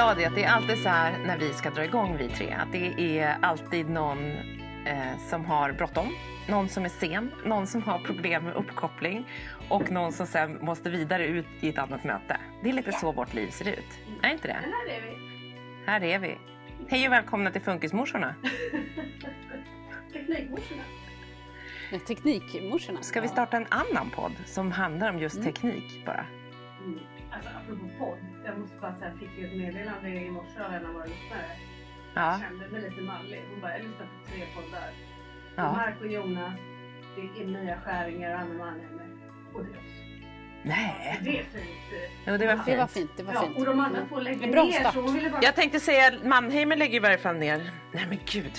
Sa det att det är alltid så här när vi ska dra igång vi tre. Att det är alltid någon eh, som har bråttom, någon som är sen, någon som har problem med uppkoppling och någon som sen måste vidare ut i ett annat möte. Det är lite så vårt liv ser ut. Är inte det? Här är vi. Här är vi. Hej och välkomna till Funkismorsorna. Teknikmorsorna. Teknikmorsorna. Ska vi starta en annan podd som handlar om just teknik bara? Mm. Alltså apropå podd. Jag måste bara säga, fick ju ett meddelande i morse av en av våra lyssnare. Ja. Jag kände mig lite mallig. Hon bara, jag lyssnar på tre poddar. Ja. Mark och Jonas, det är Mia Skäringer och Anna Mannheimer. Och det är oss. Nej. Det är fint. Jo, det var Det var fint. fint. Det var Ja, fint. och de andra Mm. två lägger ner så hon ville bara... Jag tänkte säga Mannheimer lägger i varje fall ner. Nej men gud.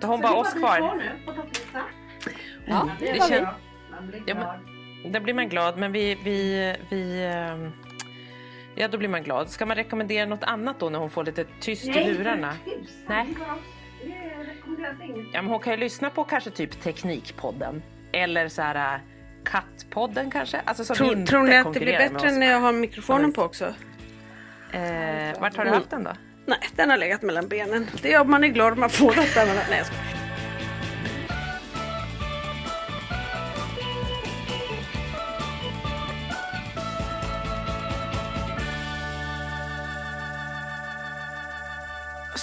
då har hon Så bara det oss kvar. nu på topplistan. Ja, det glad. känns- Man blir Ja. Då blir man glad, men vi... vi, vi ehm, ja, då blir man glad. Ska man rekommendera något annat då när hon får lite tyst i Nej, lurarna? för tusan, Nej. det rekommenderas inget. Ja, men hon kan ju lyssna på kanske typ Teknikpodden. Eller så här äh, Kattpodden kanske? Alltså som Tror, tror ni att det blir bättre när jag har mikrofonen på också? Eh, vart har du haft den då? Nej, den har legat mellan benen. Det är om man är glad om man får. Men... Nej, jag skojar.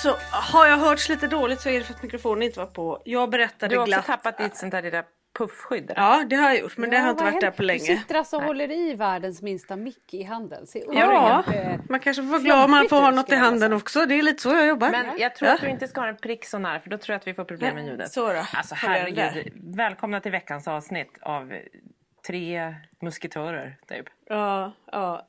Så har jag hörts lite dåligt så är det för att mikrofonen inte var på. Jag berättade Du har också glatt. tappat ditt sånt där lilla puffskydd. Ja, det har jag gjort, men det Ja, har inte varit där händer? på Du länge. sitter alltså och håller i världens minsta mick i handen. Se Ja, oerhört, eh, man kanske får vara glad om man får ha något i handen säga. också. Det är lite så jag jobbar. Men jag tror Ja. att du inte ska ha en prick så nära för då tror jag att vi får problem med ljudet. så då. Alltså herregud. Välkomna till veckans avsnitt av tre musketörer typ. Ja, ja.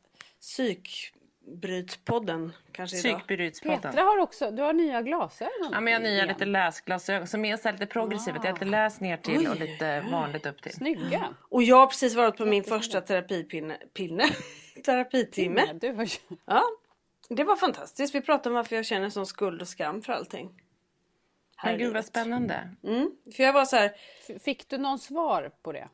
Psykbrytspodden kanske idag. Psykbrytspodden. Petra har också, du har nya glasögon. Ja, men jag har nya lite läsglasögon som är så lite progressiva. Jag har lite läs ner till och lite vanligt upp till. Snygga. Och jag har precis varit på min första terapipinne, pinne, terapitimme. Du har... Ja, det var fantastiskt. Vi pratade om varför jag känner sån skuld och skam för allting. Men gud vad spännande. Mm, för jag var så här, Fick du någon svar på det?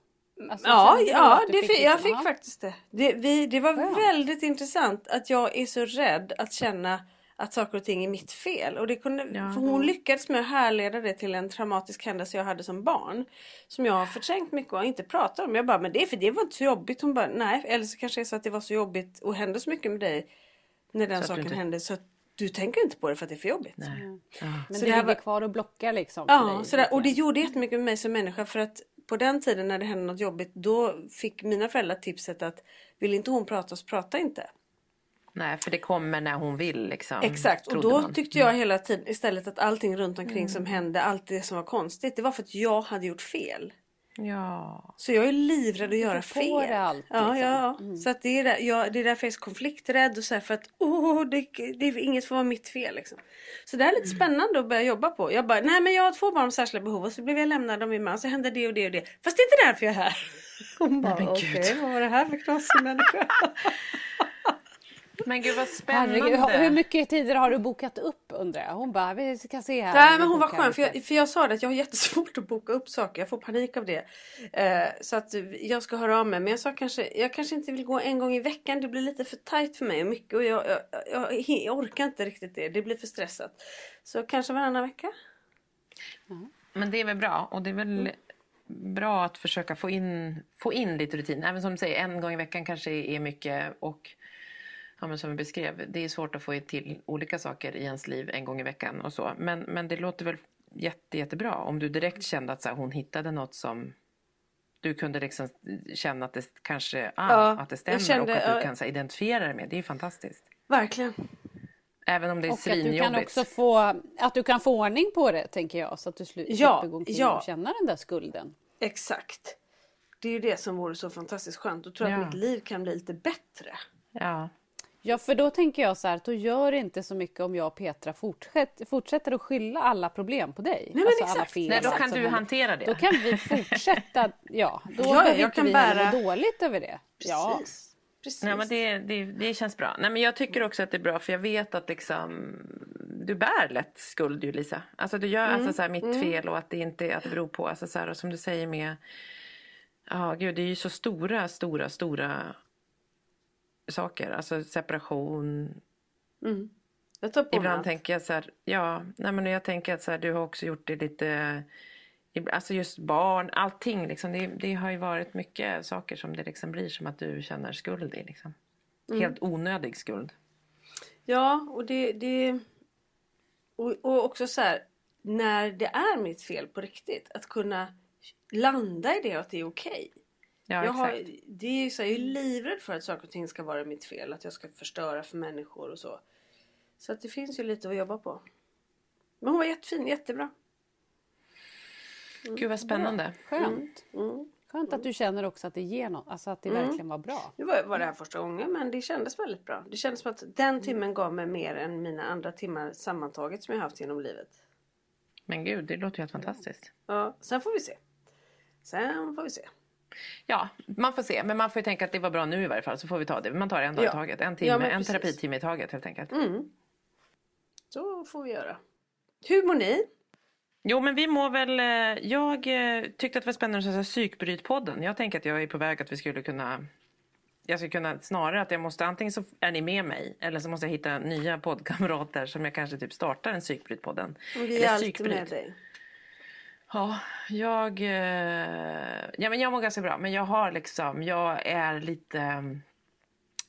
Alltså, ja, ja det fick, jag liksom- fick ja. faktiskt det. Det, vi, det var Skönt. väldigt intressant att jag är så rädd att känna att saker och ting är mitt fel. Och det kunde, för hon lyckades med att härleda det till en traumatisk händelse jag hade som barn. Som jag har förträngt mycket och inte pratat om. Jag bara, men det är för det var inte så jobbigt. Hon bara, nej. Eller så kanske det är så att det var så jobbigt och hände så mycket med dig. När den Så saken inte- hände. Så att du tänker inte på det för att det är för jobbigt. Nej. Men Så det det ligger kvar och blockar liksom för Ja, dig, sådär. och det gjorde jättemycket med mig som människa för att på den tiden när det hände något jobbigt då fick mina föräldrar tipset att vill inte hon prata så prata inte. Nej, för det kommer när hon vill liksom. Exakt, och då man. tyckte jag hela tiden istället att allting runt omkring mm. som hände, allt det som var konstigt, det var för att jag hade gjort fel. Ja. Så jag är livrädd att göra fel. Allt, liksom. Ja, ja. Mm. Så att det, är där, ja, det är därför jag är så konflikträdd och så här, för att oh, det, det är inget får vara mitt fel. Liksom. Så det är lite mm. spännande att börja jobba på. Jag bara, nej men jag har två barn med särskilda behov och så blev jag lämnad av min man så hände det och det och det. Fast det är inte därför jag är här. Hon bara, okej okay, vad var det här för knasig människa? Men gud vad spännande. Herregud, hur mycket tider har du bokat upp undrar jag? Hon bara, vi ska se här. Nej men hon var skön för jag, för jag sa det att jag har jättesvårt att boka upp saker. Jag får panik av det. Eh, så att jag ska höra av mig. Men jag sa kanske, jag kanske inte vill gå en gång i veckan. Det blir lite för tajt för mig och mycket. Och jag, jag, jag, jag orkar inte riktigt det. Det blir för stressat. Så kanske varannan vecka. Mm. Men det är väl bra. Och det är väl mm. bra att försöka få in, få in lite rutin. Även som du säger, en gång i veckan kanske är mycket. Och ja, men som vi beskrev, det är svårt att få till olika saker i ens liv en gång i veckan och så. Men, men det låter väl jätte, jättebra om du direkt kände att så här, hon hittade något som du kunde liksom känna att det kanske ah, ja, att det stämmer kände, och att du kan så här, identifiera det med. Det är fantastiskt. Verkligen. Även om det är och svinjobbigt. Att du kan också få, att du kan få ordning på det tänker jag så att du slipper ja, gå omkring ja. och känna den där skulden. Exakt. Det är ju det som vore så fantastiskt skönt. Då tror jag ja. att mitt liv kan bli lite bättre. Ja. Ja, för då tänker jag så här, då gör det inte så mycket om jag och Petra fortsätter, fortsätter att skylla alla problem på dig. Nej, alltså alla fel, Nej, då kan du hantera det. Då kan vi fortsätta, ja, då ja, behöver inte vi bära... må dåligt över det. Precis. Ja. Precis. Nej, men det, det, det känns bra. Nej, men jag tycker också att det är bra för jag vet att liksom, du bär lätt skuld ju Lisa. Alltså du gör alltså, mm. alltså, så här, mitt mm. fel och att det inte att det beror på, alltså, så här, och som du säger med Ja, gud, det är ju så stora, stora, stora saker. Alltså separation. Mm. Ibland tänker jag så här, ja, nej men jag tänker att så här, du har också gjort det lite, alltså just barn, allting liksom. Det, det har ju varit mycket saker som det liksom blir som att du känner skuld i liksom. Mm. Helt onödig skuld. Ja, och det, det och, och också så här, när det är mitt fel på riktigt, att kunna landa i det och att det är okej. Okay. Ja, jag, har, det är så, jag är livrädd för att saker och ting ska vara mitt fel. Att jag ska förstöra för människor och så. Så att det finns ju lite att jobba på. Men hon var jättefin, jättebra. Mm. Gud vad spännande. Bra. Skönt. Mm. Mm. Skönt att du känner också att det ger något, alltså att det mm. verkligen var bra. Det var, var det här första gången men det kändes väldigt bra. Det kändes som att den mm. timmen gav mig mer än mina andra timmar sammantaget som jag haft genom livet. Men gud, det låter ju helt fantastiskt. Ja, sen får vi se. Sen får vi se. Ja, man får se. Men man får ju tänka att det var bra nu i varje fall. Så får vi ta det. Man tar en dag ja. i taget. En, timme, ja, en terapitimme i taget helt enkelt. Mm. Så får vi göra. Hur mår ni? Jo men vi mår väl, eh, jag eh, tyckte att det var spännande att säga psykbrytpodden. Jag tänker att jag är på väg att vi skulle kunna jag skulle kunna snarare att jag måste antingen så är ni med mig eller så måste jag hitta nya poddkamrater som jag kanske typ startar en psykbrytpodden. Vi är alltid med dig. Ja, jag, eh, ja, men jag mår ganska bra. Men jag har liksom, jag är lite...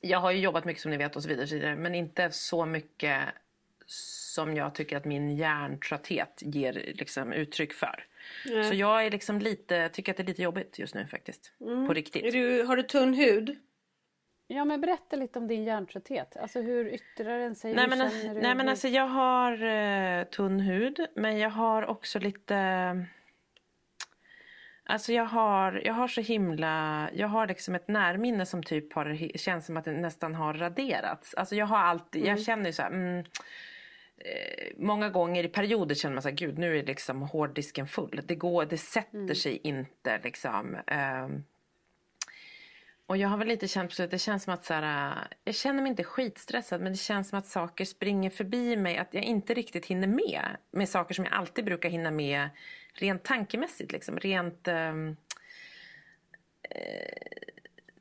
Jag har ju jobbat mycket som ni vet och så vidare, och så vidare men inte så mycket som jag tycker att min hjärntrötthet ger liksom uttryck för. Nej. Så jag är liksom lite, tycker att det är lite jobbigt just nu faktiskt. Mm. På riktigt. Du, har du tunn hud? Ja men berätta lite om din hjärntrötthet. Alltså hur yttrar den sig? Nej, men, nej men alltså jag har eh, tunn hud men jag har också lite Alltså jag har, jag har så himla, jag har liksom ett närminne som typ har, känns som att det nästan har raderats. Alltså jag har alltid, mm. jag känner ju så här, mm, eh, många gånger i perioder känner man så här, gud nu är liksom hårddisken full. Det går, det sätter mm. sig inte liksom. Eh, och jag har väl lite känt på det känns som att så här, jag känner mig inte skitstressad men det känns som att saker springer förbi mig. Att jag inte riktigt hinner med. Med saker som jag alltid brukar hinna med rent tankemässigt. Liksom. Rent... Um,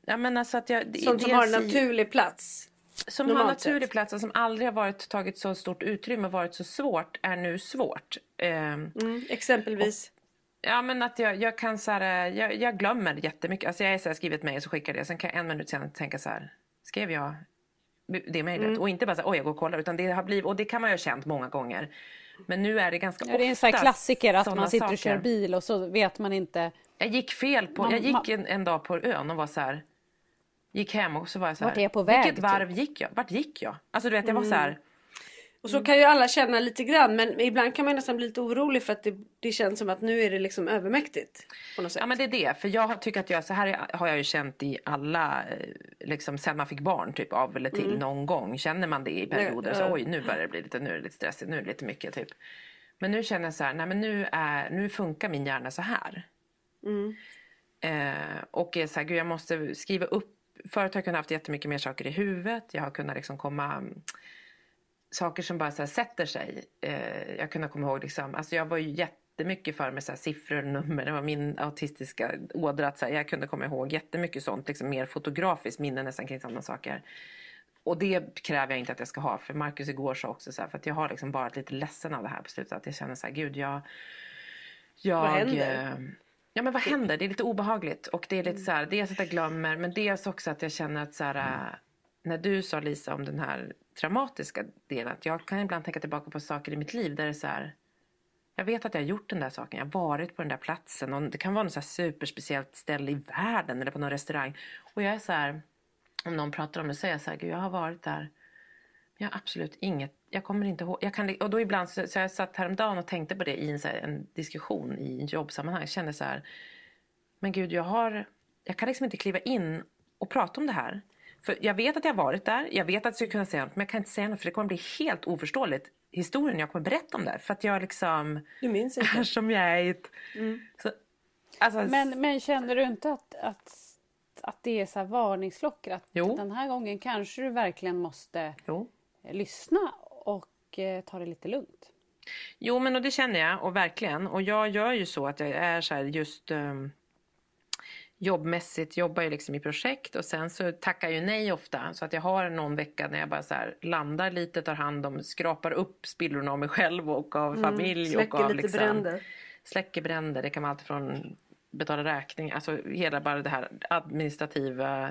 ja, men alltså att jag, Sånt som har en naturlig plats? Som har en naturlig plats och som aldrig har varit, tagit så stort utrymme och varit så svårt är nu svårt. Um, mm, exempelvis? Och, Ja men att jag, jag kan så här, jag, jag glömmer jättemycket. Alltså jag är så här, skriver ett mejl och så skickar det. Sen kan jag en minut senare tänka så här. Skrev jag det mejlet? Mm. Och inte bara så oj jag går och kollar. Utan det har blivit, och det kan man ju ha känt många gånger. Men nu är det ganska ja, Det är en sån klassiker att man sitter och kör bil och så vet man inte. Jag gick fel på, man, jag gick en, en, dag på ön och var så här. gick hem och så var jag så här. Vart är jag på väg, Vilket varv typ? gick jag? Vart gick jag? Alltså du vet jag var så här. Och så kan ju alla känna lite grann men ibland kan man nästan bli lite orolig för att det, det känns som att nu är det liksom övermäktigt. Ja men det är det. För jag tycker att jag, så här har jag ju känt i alla, eh, liksom sen man fick barn typ av eller till någon gång. Känner man det i perioder så oj nu börjar det bli lite, nu är det lite stressigt, nu är det lite mycket typ. Men nu känner jag så här, nej men nu, är, nu funkar min hjärna så här. Eh, och är så här, gud jag måste skriva upp. Förut har jag kunnat haft jättemycket mer saker i huvudet. Jag har kunnat liksom komma mm, saker som bara så här sätter sig. Eh, jag kunde komma ihåg liksom, alltså jag var ju jättemycket för med så här siffror och nummer. Det var min autistiska ådra. Att så här, jag kunde komma ihåg jättemycket sånt, liksom mer fotografiskt minne nästan kring sådana saker. Och det kräver jag inte att jag ska ha. För Marcus igår sa också så här, för att jag har liksom bara lite ledsen av det här på slutet. Att jag känner så här, gud jag... jag Vad händer? eh, Ja men vad händer? Det är lite obehagligt. Och det är lite så här, dels att jag glömmer men dels också att jag känner att så här, äh, när du sa Lisa om den här traumatiska delen. Att jag kan ibland tänka tillbaka på saker i mitt liv där det är så här. Jag vet att jag har gjort den där saken. Jag har varit på den där platsen. Och det kan vara något så här superspeciellt ställe i världen eller på någon restaurang. Och jag är så här. Om någon pratar om det så är jag så här. Gud jag har varit där. Jag har absolut inget. Jag kommer inte ihåg. Jag kan, och då ibland så, så jag satt häromdagen och tänkte på det i en, så här, en diskussion i en jobbsammanhang. Jag kände så här. Men gud jag har. Jag kan liksom inte kliva in och prata om det här. För jag vet att jag har varit där. Jag vet att jag skulle kunna säga något. Men jag kan inte säga något för det kommer bli helt oförståeligt. Historien jag kommer berätta om det. För att jag liksom. Du minns inte? Är som jag är. ett- Så, alltså, Men, men känner du inte att, att, att det är så här varningsklockor? Att Jo. den här gången kanske du verkligen måste Jo. lyssna och eh, ta det lite lugnt? Jo, men och det känner jag och verkligen. Och jag gör ju så att jag är så här just um, jobbmässigt jobbar ju liksom i projekt och sen så tackar jag nej ofta. Så att jag har någon vecka när jag bara så landar lite, tar hand om, skrapar upp spillrorna av mig själv och av familj. och Släcker av, lite liksom, bränder. Släcker bränder, det kan vara allt från betala räkning, alltså hela bara det här administrativa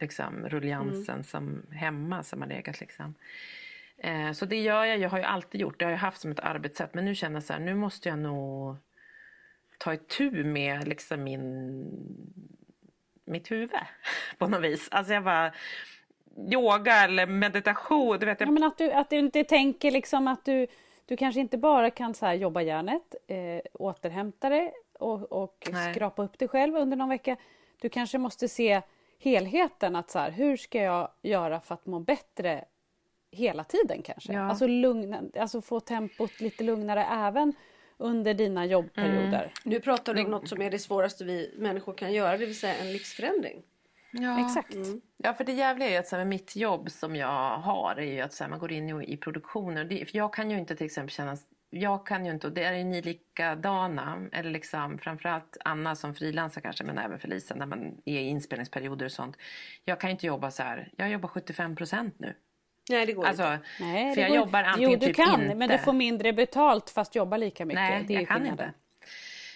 liksom, rulliansen som hemma som har legat liksom. Eh, så det gör jag, jag har ju alltid gjort, det har jag haft som ett arbetssätt. Men nu känner jag så här, nu måste jag nog ta itu med liksom min, mitt huvud på något vis. Alltså jag bara, yoga eller meditation, du vet. Jag, Ja, men att, du, att du inte tänker liksom att du, du kanske inte bara kan så jobba hjärnet, eh, återhämta det och, och Nej. skrapa upp dig själv under någon vecka. Du kanske måste se helheten, att så här, hur ska jag göra för att må bättre hela tiden kanske? Ja. Alltså, lugna, alltså få tempot lite lugnare även under dina jobbperioder. Nu pratar du om något som är det svåraste vi människor kan göra, det vill säga en livsförändring. ja. Exakt. Ja, för det jävliga är ju att så här, med mitt jobb som jag har är ju att så här, man går in i, i produktioner. Det, för jag kan ju inte till exempel känna jag kan ju inte, och det är ju ni likadana, eller liksom framförallt Anna som frilansar kanske, men även för Lisa när man är i inspelningsperioder och sånt. Jag kan ju inte jobba så här, jag jobbar 75 procent nu. Nej det går Alltså, inte. Nej, för det jag går- jobbar antingen Jo, du typ kan, inte. men du får mindre betalt fast jobba lika mycket. Nej, det är jag kan skillnaden. inte.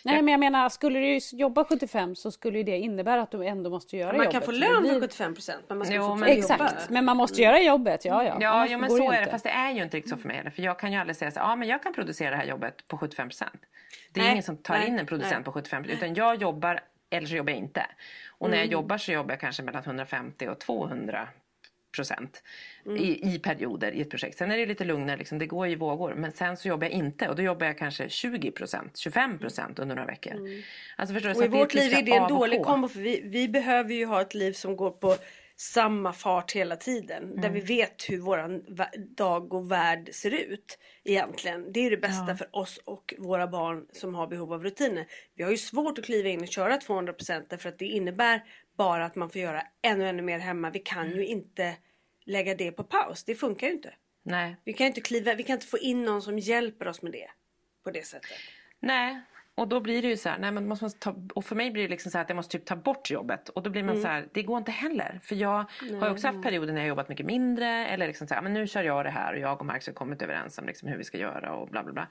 Nej, men jag menar, skulle du jobba 75 så skulle ju det innebära att du ändå måste göra Man jobbet. kan få lön för blir- 75 procent men man ska Jo, men- jobba. Exakt, men man måste göra jobbet. Ja, ja. Ja, ja men så är det. inte. Fast det är ju inte riktigt så för mig heller. För jag kan ju aldrig säga så ja men jag kan producera det här jobbet på 75 procent. Det är Nej, ingen som tar nej, in en producent nej. på 75 utan jag jobbar eller så jobbar jag inte. Och när Mm. jag jobbar så jobbar jag kanske mellan 150 och 200 procent Mm. i, i perioder i ett projekt. Sen är det lite lugnare, liksom, det går i vågor. Men sen så jobbar jag inte och då jobbar jag kanske 20 procent, 25 procent under några veckor. Alltså förstår du? Mm. Och i vårt ett liv är det en dålig kombo för vi, vi behöver ju ha ett liv som går på samma fart hela tiden. Där Mm. vi vet hur våran dag och värld ser ut egentligen. Det är det bästa för oss och våra barn som har behov av rutiner. Vi har ju svårt att kliva in och köra 200% därför att det innebär bara att man får göra ännu ännu mer hemma. Vi kan Mm. ju inte lägga det på paus. Det funkar ju inte. Nej. Vi kan inte kliva, vi kan inte få in någon som hjälper oss med det. På det sättet. Nej, och då blir det ju så här, nej men måste man ta, och för mig blir det liksom så här att jag måste typ ta bort jobbet och då blir man så här, det går inte heller. För jag har ju också haft perioder när jag jobbat mycket mindre eller liksom så här, men nu kör jag det här och jag och Marcus har kommit överens om liksom hur vi ska göra och bla bla bla.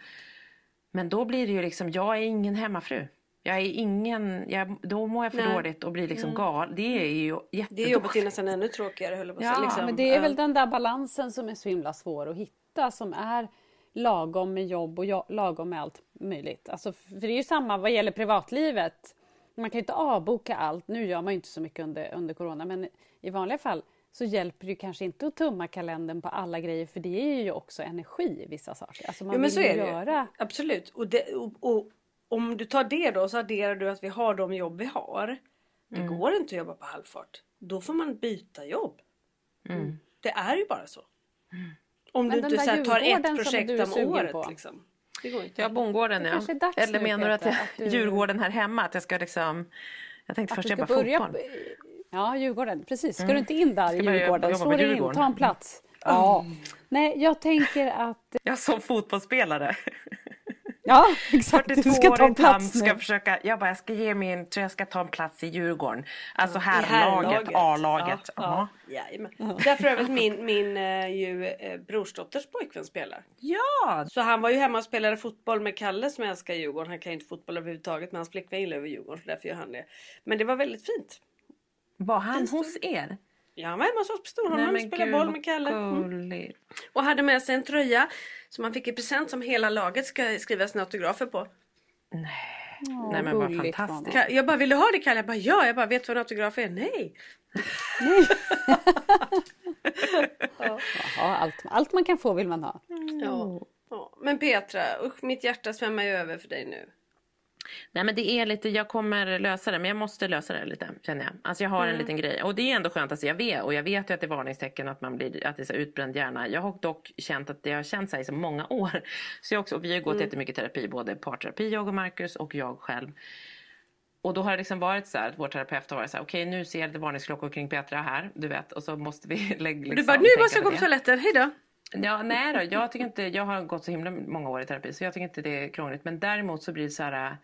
Men då blir det ju liksom, jag är ingen hemmafru. Jag är ingen, jag, då mår jag för Nej. dåligt och blir liksom gal. Det är ju Det jättedåligt. jobbet är nästan ännu tråkigare höll jag på att Ja. Liksom. Men det är väl den där balansen som är så himla svår att hitta som är lagom med jobb och lagom med allt möjligt. Alltså, för det är ju samma vad gäller privatlivet. man kan ju inte avboka allt. Nu gör man ju inte så mycket under, under corona, men i vanliga fall så hjälper det ju kanske inte att tumma kalendern på alla grejer för det är ju också energi i vissa saker. Alltså man jo, men vill så är det göra... Absolut. Och, det, och, och, om du tar det då så adderar du att vi har de jobb vi har. Det Mm. går inte att jobba på halvfart. Då får man byta jobb. Mm. Det är ju bara så. Om Men du inte så här, tar ett projekt om året. på. Liksom. Det går inte. Ja, bondgården ja. Eller nu, menar du att, jag, att du- Djurgården här hemma? Att jag ska liksom... Jag tänkte Att först jobba börja... fotboll. Ja, Djurgården. Precis. Ska du inte in där i Djurgården? Slå dig in, ta en plats. Ja. Nej, jag tänker att... Jag som fotbollsspelare. Ja, exakt. Du ska ta en 42-årig tant plats ska nu. försöka, jag bara jag ska ge min, tror jag ska ta en plats i Djurgården. Alltså I herrlaget, A-laget. Ja, ja. Där för övrigt min, min eh, ju, eh, brorsdotters pojkvän spelar. Ja! Så han var ju hemma och spelade fotboll med Kalle som älskar Djurgården. Han kan ju inte fotboll överhuvudtaget men hans flickvän gillar över Djurgården så därför gör han det. Men det var väldigt fint. Var han hos er? Ja, men hemma hos oss på Storholmen och spelade boll med Kalle. Mm. Och hade med sig en tröja som han fick i present som hela laget ska skriva sina autografer på. Åh, Nej men vad fantastiskt. Ka- Jag bara, vill du ha det Kalle? Jag bara, ja. Jag bara, vet du vad en autograf är? Nej. Jaha, allt, allt man kan få vill man ha. Ja. ja. Men Petra, usch, mitt hjärta svämmar ju över för dig nu. Nej men det är lite, jag kommer lösa det men jag måste lösa det lite känner jag. Alltså jag har Mm. en liten grej och det är ändå skönt att jag vet och jag vet ju att det är varningstecken att man blir, att det är så utbränd hjärna. Jag har dock känt att det har känt sig i så många år. Så jag också, och vi har gått Mm. jättemycket terapi, både parterapi, jag och Marcus och jag själv. Och då har det liksom varit så här att vår terapeut har varit så här, okej nu ser det varningsklockor kring Petra här, du vet, och så måste vi lägga liksom, Du bara, nu måste jag gå på toaletten, hejdå. Ja, nej då, jag tycker inte, jag har gått så himla många år i terapi så jag tycker inte det är krångligt. Men däremot så blir det så här,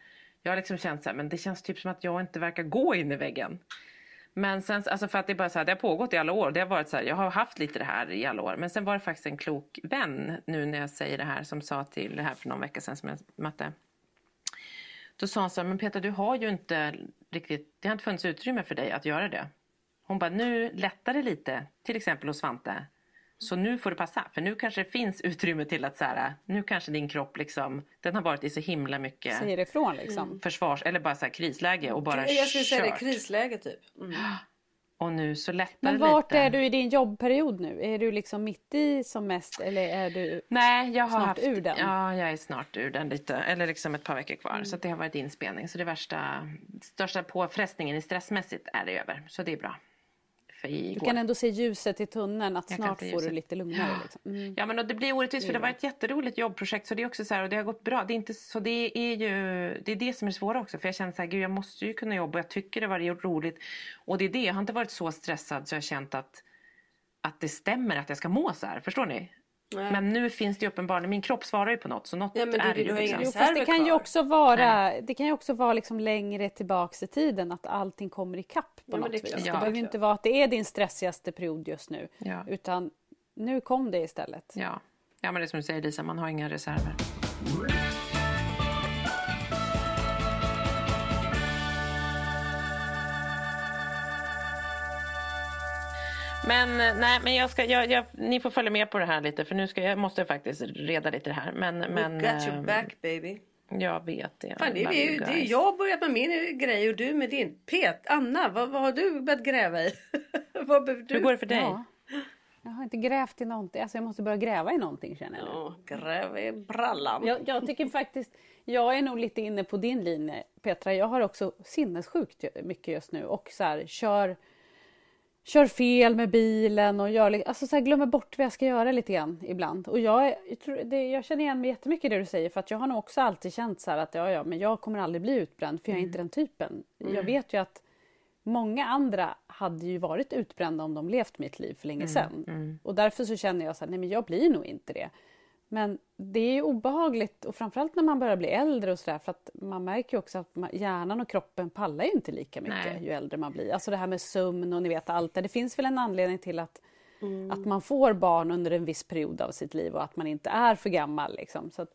jag har liksom känt så här, men det känns typ som att jag inte verkar gå in i väggen. Men sen, alltså för att det är bara så här, det har pågått i alla år. Det har varit så här, jag har haft lite det här i alla år. Men sen var det faktiskt en klok vän nu när jag säger det här som sa till det här för någon vecka sedan som jag mötte. Då sa hon så här, men Peter du har ju inte riktigt, det har inte funnits utrymme för dig att göra det. Hon bara, nu lättar det lite, till exempel hos Svante. Så nu får du passa, för nu kanske det finns utrymme till att så här, nu kanske din kropp liksom, den har varit i så himla mycket Säger ifrån liksom. försvars eller bara så här krisläge och bara Jag skulle säga det, krisläge typ. Mm. Och nu så lättar Men vart lite. är du i din jobbperiod nu? Är du liksom mitt i som mest eller är du... Nej, jag har snart haft, ur den? Ja, jag är snart ur den lite. Eller liksom ett par veckor kvar. Så att det har varit inspelning. Så det värsta, största påfrestningen i stressmässigt är det över. Så det är bra. För Du igår. kan ändå se ljuset i tunneln, att Jag snart får du lite lugnare. Liksom. Mm. Ja men och det blir orättvist för det var ett jätteroligt jobbprojekt så det är också så här och det har gått bra. Det är inte så det är ju det är det som är svåra också för jag känner så här gud jag måste ju kunna jobba och jag tycker det var roligt och det är det jag har inte varit så stressad så jag har känt att att det stämmer att jag ska må så här. Förstår ni? Nej. Men nu finns det ju uppenbarligen, min kropp svarar ju på något så något Ja, men du- är det ju. Liksom. Jo, fast det kan ju också vara, det kan ju också vara liksom längre tillbaks i tiden, att allting kommer ikapp på men något det vis. klart. Det Ja. behöver ju inte vara att det är din stressigaste period just nu, Ja. utan nu kom det istället. Ja. ja men det är som du säger Lisa, man har inga reserver. Men eh, nej, men jag ska, jag, jag, ni får följa med på det här lite för nu ska jag måste jag faktiskt reda lite det här. Men, men We got your eh, back baby. jag vet det. Fan, det, är, ju- det är jag har börjat med min grej och du med din. Pet, Anna, vad, vad har du börjat gräva i? vad du? Hur går det för dig? Ja. Jag har inte grävt i någonting, alltså jag måste börja gräva i någonting känner jag. Ja, gräv i brallan. Jag, jag tycker faktiskt, jag är nog lite inne på din linje Petra. Jag har också sinnessjukt mycket just nu och så här, kör, kör fel med bilen och gör, alltså så här, glömmer bort vad jag ska göra lite grann ibland. Och jag, jag, tror, det, jag känner igen mig jättemycket i det du säger för att jag har nog också alltid känt så här att ja, ja, men jag kommer aldrig bli utbränd för jag är inte den typen. Jag vet ju att Många andra hade ju varit utbrända om de levt mitt liv för länge sedan. Och därför så känner jag så här, nej men jag blir nog inte det. Men det är ju obehagligt och framförallt när man börjar bli äldre och sådär för att man märker också att man, hjärnan och kroppen pallar ju inte lika mycket Nej. ju äldre man blir. Alltså det här med sömn och ni vet allt det. Det finns väl en anledning till att, att man får barn under en viss period av sitt liv och att man inte är för gammal liksom. Så att,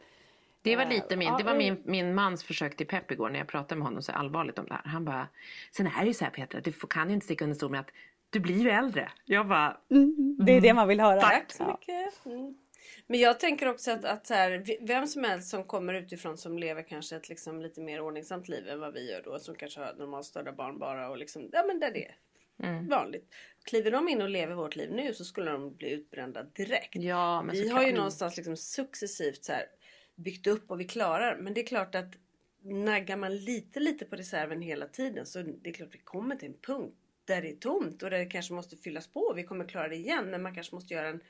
Det var Eh, lite min, ja, det var eh. min, min mans försök till pepp igår när jag pratade med honom så allvarligt om det här. Han bara, sen är det ju så här Petra, du kan ju inte sticka under stol med att du blir ju äldre. Jag bara, det är det man vill höra. Tack så mycket. Mm. Men jag tänker också att, att här, vem som helst som kommer utifrån som lever kanske ett liksom lite mer ordningsamt liv än vad vi gör då. Som kanske har normalstörda barn bara och liksom, ja men där det är mm. vanligt. Kliver de in och lever vårt liv nu så skulle de bli utbrända direkt. Ja, men vi har ju någonstans liksom successivt så här, byggt upp och vi klarar. Men det är klart att naggar man lite lite på reserven hela tiden så det är klart vi kommer till en punkt där det är tomt och där det kanske måste fyllas på. Vi kommer klara det igen men man kanske måste göra en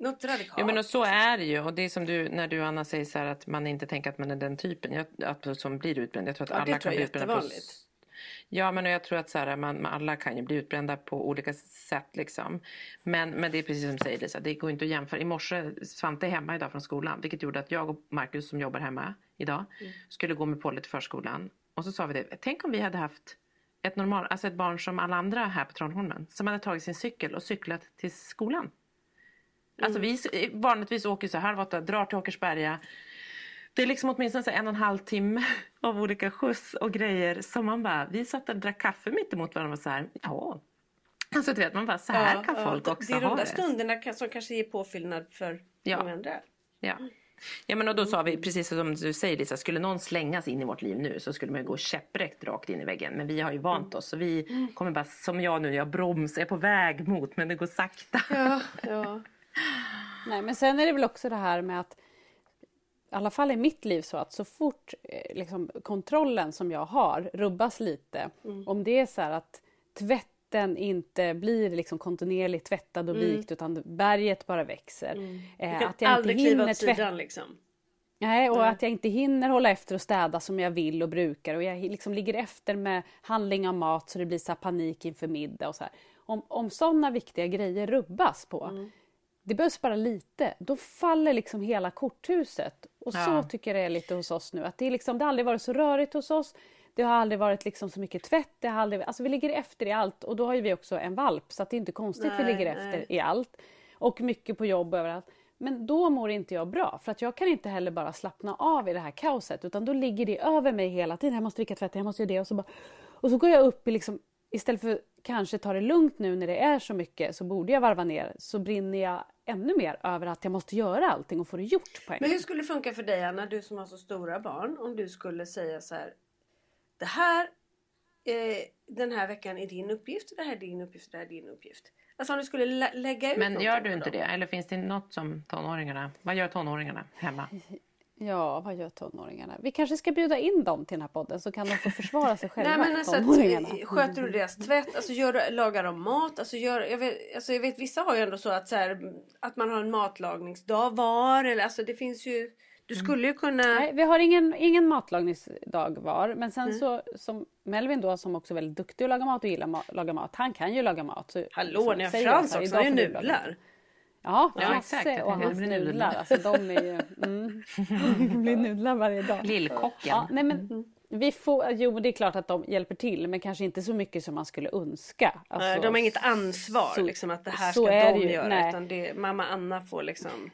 något radikalt. Ja men och så är det ju och det är som du när du Anna säger så här att man inte tänker att man är den typen jag, att, som blir utbränd. Jag tror att ja, alla kan bli utbrända på Ja, men jag tror att så här, man, alla kan ju bli utbrända på olika sätt. Liksom. Men, men det är precis som du säger Lisa, det går inte att jämföra. I morse, Svante är hemma idag från skolan, vilket gjorde att jag och Markus som jobbar hemma idag mm. skulle gå med Polly till förskolan. Och så sa vi det, tänk om vi hade haft ett, normal, alltså ett barn som alla andra här på Tranholmen som hade tagit sin cykel och cyklat till skolan. Alltså mm. Vi vanligtvis åker så halv åtta, drar till Åkersberga. Det är liksom åtminstone så en och en halv timme av olika skjuts och grejer som man bara, vi satt och drack kaffe mitt emot varandra och så här, ja. Alltså du vet, man bara, så här ja, kan ja, folk också ha det. Det är de där stunderna som kanske ger påfyllnad för ja. många andra. Ja. Ja men och då sa vi precis som du säger Lisa, skulle någon slängas in i vårt liv nu så skulle man ju gå käpprätt rakt in i väggen. Men vi har ju vant oss så vi kommer bara som jag nu, jag bromsar, jag är på väg mot men det går sakta. Ja, ja. Nej men sen är det väl också det här med att i alla fall i mitt liv så att så fort eh, liksom, kontrollen som jag har rubbas lite, mm. om det är så att tvätten inte blir liksom kontinuerligt tvättad och mm. vikt utan berget bara växer. Mm. Eh, du kan att jag aldrig inte kliva åt sidan liksom. Nej, och Nej. att jag inte hinner hålla efter och städa som jag vill och brukar och jag liksom ligger efter med handling av mat så det blir så panik inför middag och så här. Om, om sådana viktiga grejer rubbas på, mm det behövs bara lite, då faller liksom hela korthuset. Och ja. så tycker jag det är lite hos oss nu. Att det, är liksom, det har aldrig varit så rörigt hos oss. Det har aldrig varit liksom så mycket tvätt. Det har aldrig, alltså vi ligger efter i allt och då har ju vi också en valp så att det är inte konstigt nej, vi ligger efter nej. i allt. Och mycket på jobb överallt. Men då mår inte jag bra för att jag kan inte heller bara slappna av i det här kaoset utan då ligger det över mig hela tiden. Jag måste dricka tvätt, jag måste göra det och så bara... Och så går jag upp i liksom istället för kanske ta det lugnt nu när det är så mycket så borde jag varva ner så brinner jag ännu mer över att jag måste göra allting och få det gjort på en Men hur skulle det funka för dig Anna, du som har så stora barn, om du skulle säga så här. Det här eh, den här veckan är din uppgift, det här är din uppgift, det här är din uppgift. Alltså om du skulle lä lägga ut Men gör du inte det? Eller finns det något som tonåringarna, vad gör tonåringarna hemma? Ja, vad gör tonåringarna? Vi kanske ska bjuda in dem till den här podden så kan de få försvara sig själva. Nej, men alltså, tonåringarna. Sköter du deras tvätt? Alltså, gör lagar de mat? Alltså, gör, jag, vet, alltså, jag vet vissa har ju ändå så att, så här, att man har en matlagningsdag var. Eller, alltså, det finns ju, du mm. skulle ju kunna... Nej, vi har ingen, ingen matlagningsdag var. Men sen mm. så som Melvin då som också är väldigt duktig att laga mat och gillar att laga mat. Han kan ju laga mat. Så, Hallå, ni har Frans också. Han gör nudlar. Ja, Frasse och hans nudlar. Alltså, de är ju... Mm. det blir nudlar varje dag. Lillkocken. Ja, nej, men, vi får, jo, det är klart att de hjälper till men kanske inte så mycket som man skulle önska. Alltså, de har inget ansvar så, liksom, att det här ska de ju, göra. Nej. Utan det, mamma Anna får liksom...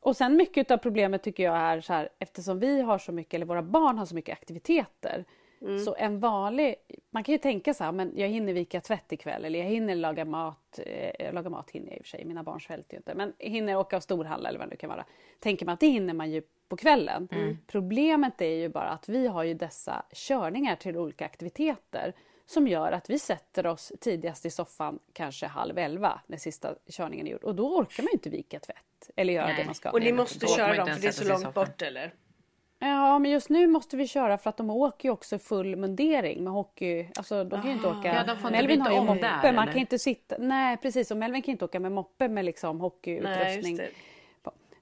Och sen mycket av problemet tycker jag är så här eftersom vi har så mycket, eller våra barn har så mycket aktiviteter Mm. Så en vanlig, man kan ju tänka så här, men jag hinner vika tvätt ikväll eller jag hinner laga mat. Eh, laga mat hinner jag i och för sig, mina barn svälter ju inte. Men hinner åka av storhandla eller vad det kan vara. Tänker man att det hinner man ju på kvällen. Mm. Problemet är ju bara att vi har ju dessa körningar till olika aktiviteter som gör att vi sätter oss tidigast i soffan kanske halv elva när sista körningen är gjord och då orkar man ju inte vika tvätt eller göra Nej. det man ska. Och ni måste köra dem för det är så långt bort eller? Ja, men just nu måste vi köra för att de åker ju också full mundering med hockey. Alltså de kan ju inte åka... Ja, de får inte Melvin har ju moppe, där, man kan inte sitta... Nej, precis. Och Melvin kan inte åka med moppe med liksom hockeyutrustning. Nej,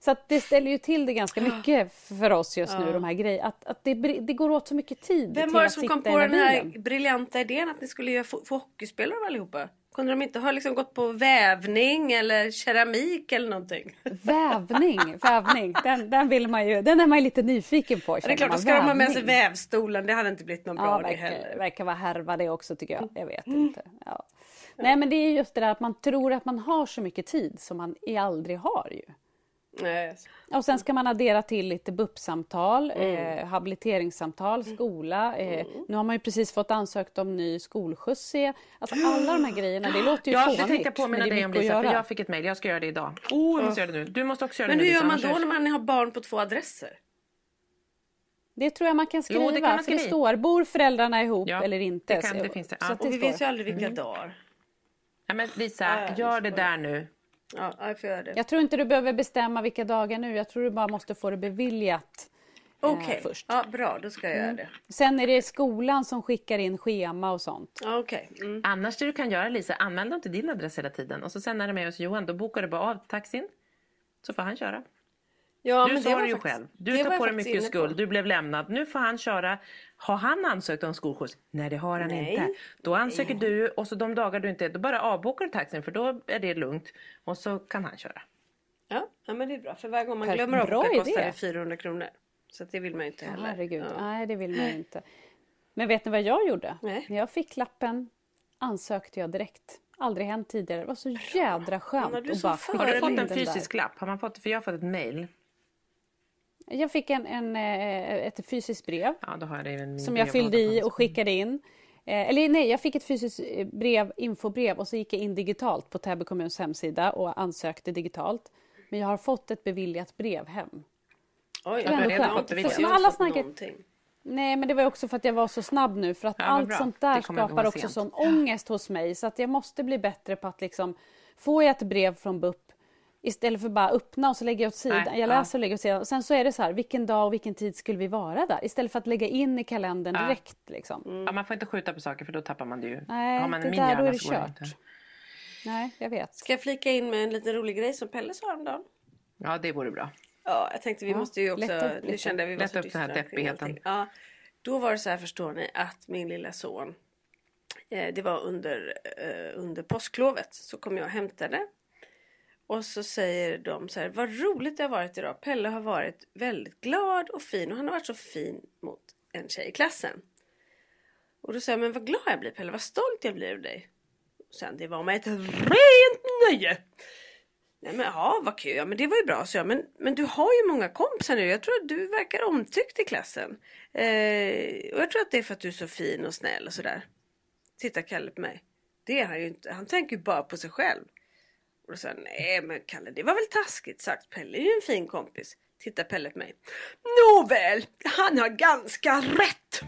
så det ställer ju till det ganska mycket för oss just nu, ja. de här grejerna. Att, att det, det går åt så mycket tid Vem var det som kom på den här briljanta idén att ni skulle göra få, hockeyspelare av allihopa? Kunde de inte ha liksom gått på vävning eller keramik eller någonting? Vävning, vävning. Den, den, vill man ju, den är man ju lite nyfiken på. Ja, det är klart, då ska vävning. de ha med sig vävstolen. Det hade inte blivit någon bra ja, det heller. verkar vara härva det också tycker jag. Jag vet mm. inte. Ja. Nej men det är just det där att man tror att man har så mycket tid som man aldrig har ju. Nej. Och sen ska man addera till lite BUP-samtal, Mm. eh, habiliteringssamtal, skola. Eh, Nu har man ju precis fått ansökt om ny skolskjuts. Alltså alla de här grejerna, det låter ju Ja, fånigt. det tänkte jag påminna men det är dig om Lisa, för jag fick ett mejl. Jag ska göra det idag. Oh, jag måste göra det nu. Du måste också göra Men det hur nu gör man då när man har barn på två adresser? Det tror jag man kan skriva, Jo, det kan man för det skriva står bor föräldrarna ihop Ja, eller inte. det kan- Så- det finns det. så Ja. att det Och vi står. vet ju aldrig vilka dagar. Ja, men Lisa, gör det där nu. Ja, jag får göra det. Jag tror inte du behöver bestämma vilka dagar nu. Jag tror du bara måste få det beviljat eh, Okej, först. ja, bra då ska jag göra det. Sen är det skolan som skickar in schema och sånt. Ja, Okej. Mm. Annars det du kan göra Lisa, dem till din adress hela tiden. Och så sen när det är med hos Johan, då bokar du bara av taxin. Så får han köra. Ja, du men sa det det ju faktiskt- själv. Du tar på dig mycket skuld, du blev lämnad. Nu får han köra. Har han ansökt om skolskjuts? Nej det har han Nej. inte. Då ansöker du och så de dagar du inte, då bara avbokar du taxin för då är det lugnt. Och så kan han köra. Ja, ja, men det är bra. För varje gång man glömmer att åka kostar det 400 kronor. Så att det vill man ju inte heller. Herregud, Ja. nej det vill man ju inte. Men vet ni vad jag gjorde? Nej. När jag fick lappen ansökte jag direkt. Aldrig hänt tidigare. Det var så jädra skönt Anna, du är bara Har du fått en fysisk lapp? Har man fått, för jag har fått ett mail. Jag fick en, en, eh, ett fysiskt brev Ja, som jag fyllde i och skickade in. Eh, eller nej, jag fick ett fysiskt eh, brev, infobrev och så gick jag in digitalt på Täby kommuns hemsida och ansökte digitalt. Men jag har fått ett beviljat brev hem. Oj, jag har redan fått. För Jag har alla grejer- någonting. Nej, men det var också för att jag var så snabb nu. För att Ja, allt bra. sånt där skapar också sent. sån ångest hos mig. Så att jag måste bli bättre på att liksom... Får jag ett brev från BUP istället för bara öppna och så lägger jag åt sidan. Nej, jag ja. läser och lägger åt sidan. Och sen så är det så här, vilken dag och vilken tid skulle vi vara där? Istället för att lägga in i kalendern Ja. direkt liksom. Ja, man får inte skjuta på saker för då tappar man det ju. Nej, har man det min där, då är det kört. inte. Nej, jag vet. Ska jag flika in med en liten rolig grej som Pelle sa häromdagen? Ja, det vore bra. Ja, jag tänkte vi Ja, måste ju också... upp Nu kände vi var Lätta så upp den här deppigheten. Ja, då var det så här förstår ni att min lilla son eh, det var under, eh, under påsklovet så kom jag och hämtade. Och så säger de så här, vad roligt det har varit idag. Pelle har varit väldigt glad och fin och han har varit så fin mot en tjej i klassen. Och då säger jag, men vad glad jag blir Pelle, vad stolt jag blir av dig. Och sen, det var mig ett rent nöje. Nej men ja, vad kul. Ja men det var ju bra. Så jag, men, men du har ju många kompisar nu. Jag tror att du verkar omtyckt i klassen. Eh, och jag tror att det är för att du är så fin och snäll och sådär. Titta Kalle på mig. Det är han ju inte. Han tänker ju bara på sig själv. Och då sa jag, nej men Kalle det var väl taskigt sagt. Pelle är ju en fin kompis. Tittar Pelle på mig. Nåväl, han har ganska rätt.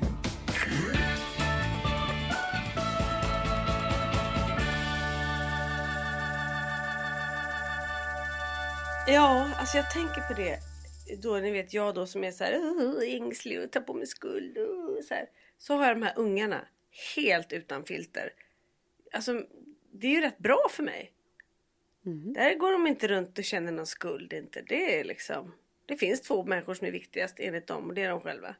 Ja, alltså jag tänker på det. Då ni vet jag då som är så här uh, ängslig och tar på mig skuld. Uh, så, här. så har jag de här ungarna helt utan filter. Alltså det är ju rätt bra för mig. Där går de inte runt och känner någon skuld inte. Det är liksom. Det finns två människor som är viktigast enligt dem och det är de själva.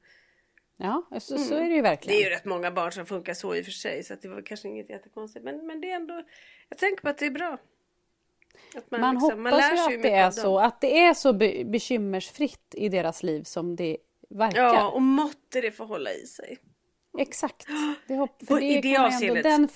Ja, så, så är det ju verkligen. Det är ju rätt många barn som funkar så i och för sig så det var kanske inget jättekonstigt. Men, men det är ändå. Jag tänker på att det är bra. Att Man, liksom- hoppas ju sig att det är så. Att det är så be- bekymmersfritt i deras liv som det verkar. Ja, och måtte det få hålla i sig. Exakt. Det hopp, för det det man ändå, avseendet. den,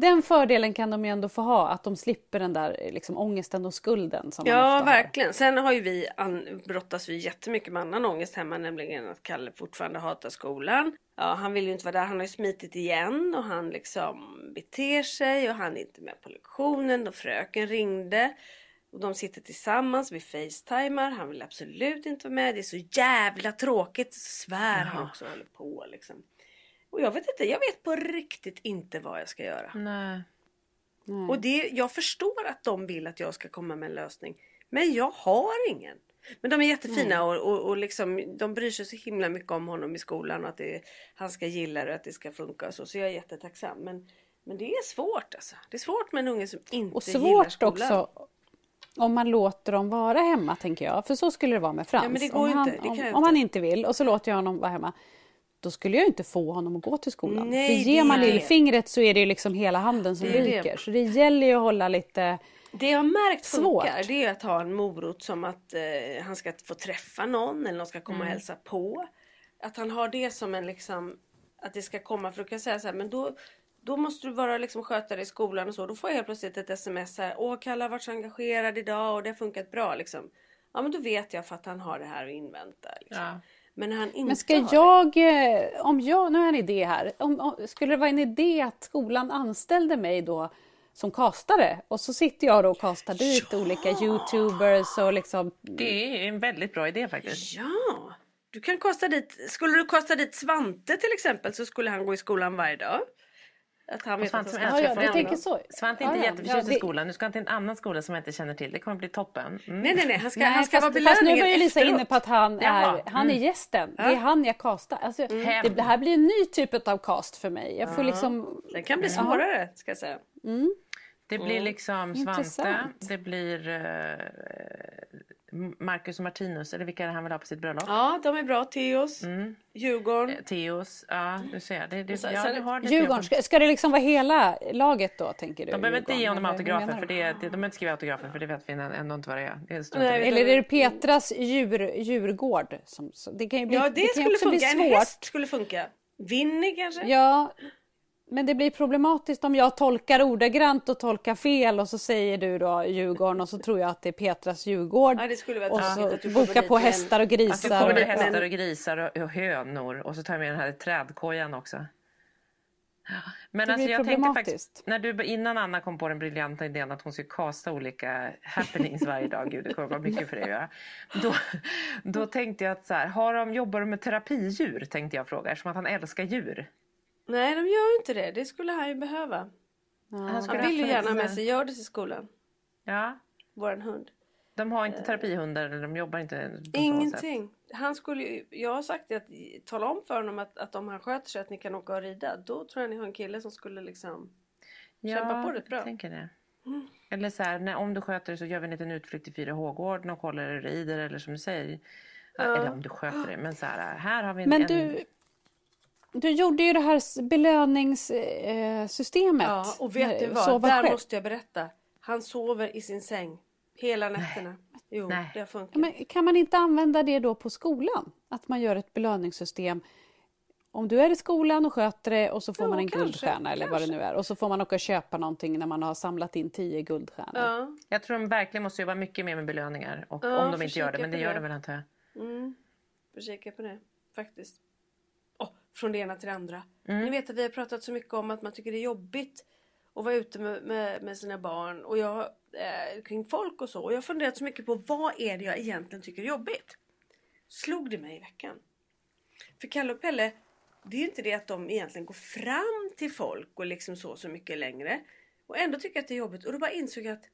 den fördelen kan de ju ändå få ha, att de slipper den där liksom, ångesten och skulden. Som Ja, har. verkligen. Sen har ju vi an, brottas vi jättemycket med annan ångest hemma, nämligen att Kalle fortfarande hatar skolan. Ja, han vill ju inte vara där. Han har ju smitit igen och han liksom beter sig och han är inte med på lektionen och fröken ringde. Och de sitter tillsammans, vi facetimar. Han vill absolut inte vara med. Det är så jävla tråkigt. Svär han också håller på liksom. Och jag vet inte, jag vet på riktigt inte vad jag ska göra. Nej. Nej. Och det, jag förstår att de vill att jag ska komma med en lösning. Men jag har ingen. Men de är jättefina och, och, och liksom, de bryr sig så himla mycket om honom i skolan och att det, han ska gilla det och att det ska funka och så. Så jag är jättetacksam. Men, men det är svårt alltså. Det är svårt med en unge som inte Och gillar svårt skolan. också om man låter dem vara hemma, tänker jag. För så skulle det vara med Frans. Ja, men det går om, han, inte. Det kan om, om han inte vill och så låter jag honom vara hemma. Då skulle jag inte få honom att gå till skolan. Nej, för ger man lillfingret så är det ju liksom hela handen som ryker. Så det gäller ju att hålla lite... Det jag har märkt Svårt. funkar det är att ha en morot som att eh, han ska få träffa någon eller någon ska komma Mm. och hälsa på. Att han har det som en liksom att det ska komma för då kan säga så här men då då måste du vara liksom sköta dig i skolan och så. Då får jag helt plötsligt ett sms här. Åh Kalle har varit så engagerad idag och det har funkat bra liksom. ja men då vet jag för att han har det här att invänta. Liksom. Ja. Men när han inte Men ska jag, eh, om jag, nu har jag en idé här. Om, om, skulle det vara en idé att skolan anställde mig då som kastare och så sitter jag då och kastar dit olika youtubers och liksom Det är en väldigt bra idé det? faktiskt. Ja! Du kan kasta dit, skulle du kasta dit Svante till exempel så skulle han gå i skolan varje dag. Att han vet Svante att som han ska älskar Ja, ja, tänker så. Svante är inte Ja, ja. jätteförtjust Ja, i det- skolan. Nu ska han till en annan skola som jag inte känner till. Det kommer bli toppen. Mm. Nej nej nej, han ska, Nej, han ska fast, vara fast nu var ju Lisa efteråt. inne på att han är, han är gästen. Det är han jag kastar. Alltså, Hem. det, det här blir en ny typ av cast för mig. Jag får liksom... Den kan bli svårare ska jag säga. Det blir liksom Svante, Intressant. det blir eh, Marcus och Martinus, eller vilka är det han vill ha på sitt bröllop? Ja, de är bra. Teos, Djurgården. Eh, Theos, ja du ser. Det, det, sen- ja, du har lite Djurgården, ska, ska det liksom vara hela laget då tänker du? De behöver inte ge honom autografer för det, det, de behöver inte skriva autografer för det vet vi ändå inte vad det är. Det är Nej, det. Eller är det Petras djur, djurgård? Som, så, det kan ju bli, Ja, det, ju skulle funka. En häst skulle funka. Winnie kanske? Ja, men det blir problematiskt om jag tolkar ordagrant och tolkar fel och så säger du då Djurgården och så tror jag att det är Petras Djurgård. Ja, det skulle vara och så att du boka på hästar och Att du grisar. kommer dit hästar och grisar och, och hönor och så tar jag med den här trädkojan också. Men Det alltså blir jag tänkte faktiskt, när du, innan Anna kom på den briljanta idén att hon skulle kasta olika happenings varje dag, gud det kommer vara mycket för dig att göra. Då, då tänkte jag att så här, har de, jobbar de med terapidjur? Tänkte jag fråga, eftersom att han älskar djur. Nej, de gör ju inte det. Det skulle han ju behöva. Han skulle Han vill ju gärna med sig Hjördis i skolan. Ja, Våran hund. de har inte terapihundar eller de jobbar inte på. Ingenting. Han skulle ju, jag har sagt det att tala om för honom att, att om han sköter sig att ni kan åka och rida. Då tror jag ni har en kille som skulle liksom kämpa på rätt bra. jag tänker det. Eller så här, när, om du sköter det så gör vi en liten utflykt till 4H-gården och kollar hur du rider eller som du säger. Eller om du sköter det. Men så här, här har vi en... Men en- du, du gjorde ju det här belöningssystemet. Ja, och vet du vad? Sova Där själv. måste jag berätta. Han sover i sin säng hela nätterna. Jo, Nej. det har funkat. Ja, Men kan man inte använda det då på skolan? Att man gör ett belöningssystem. Om du är i skolan och sköter det och så får Ja, man en kanske, guldstjärna eller vad det nu är. Och så får man åka och köpa någonting när man har samlat in tio guldstjärnor. Ja. Jag tror de verkligen måste jobba mycket mer med belöningar. Och, Ja, om de inte gör det, försöka men det gör det. de väl antar jag. Mm. Får kika på det faktiskt. Från det ena till det andra. Mm. Ni vet att vi har pratat så mycket om att man tycker det är jobbigt att vara ute med, med, med sina barn och jag, eh, kring folk och så. Och jag har funderat så mycket på vad är det jag egentligen tycker är jobbigt. Slog det mig i veckan. För Kalle och Pelle, det är ju inte det att de egentligen går fram till folk och liksom så så mycket längre. Och ändå tycker jag att det är jobbigt. Och då bara insåg jag att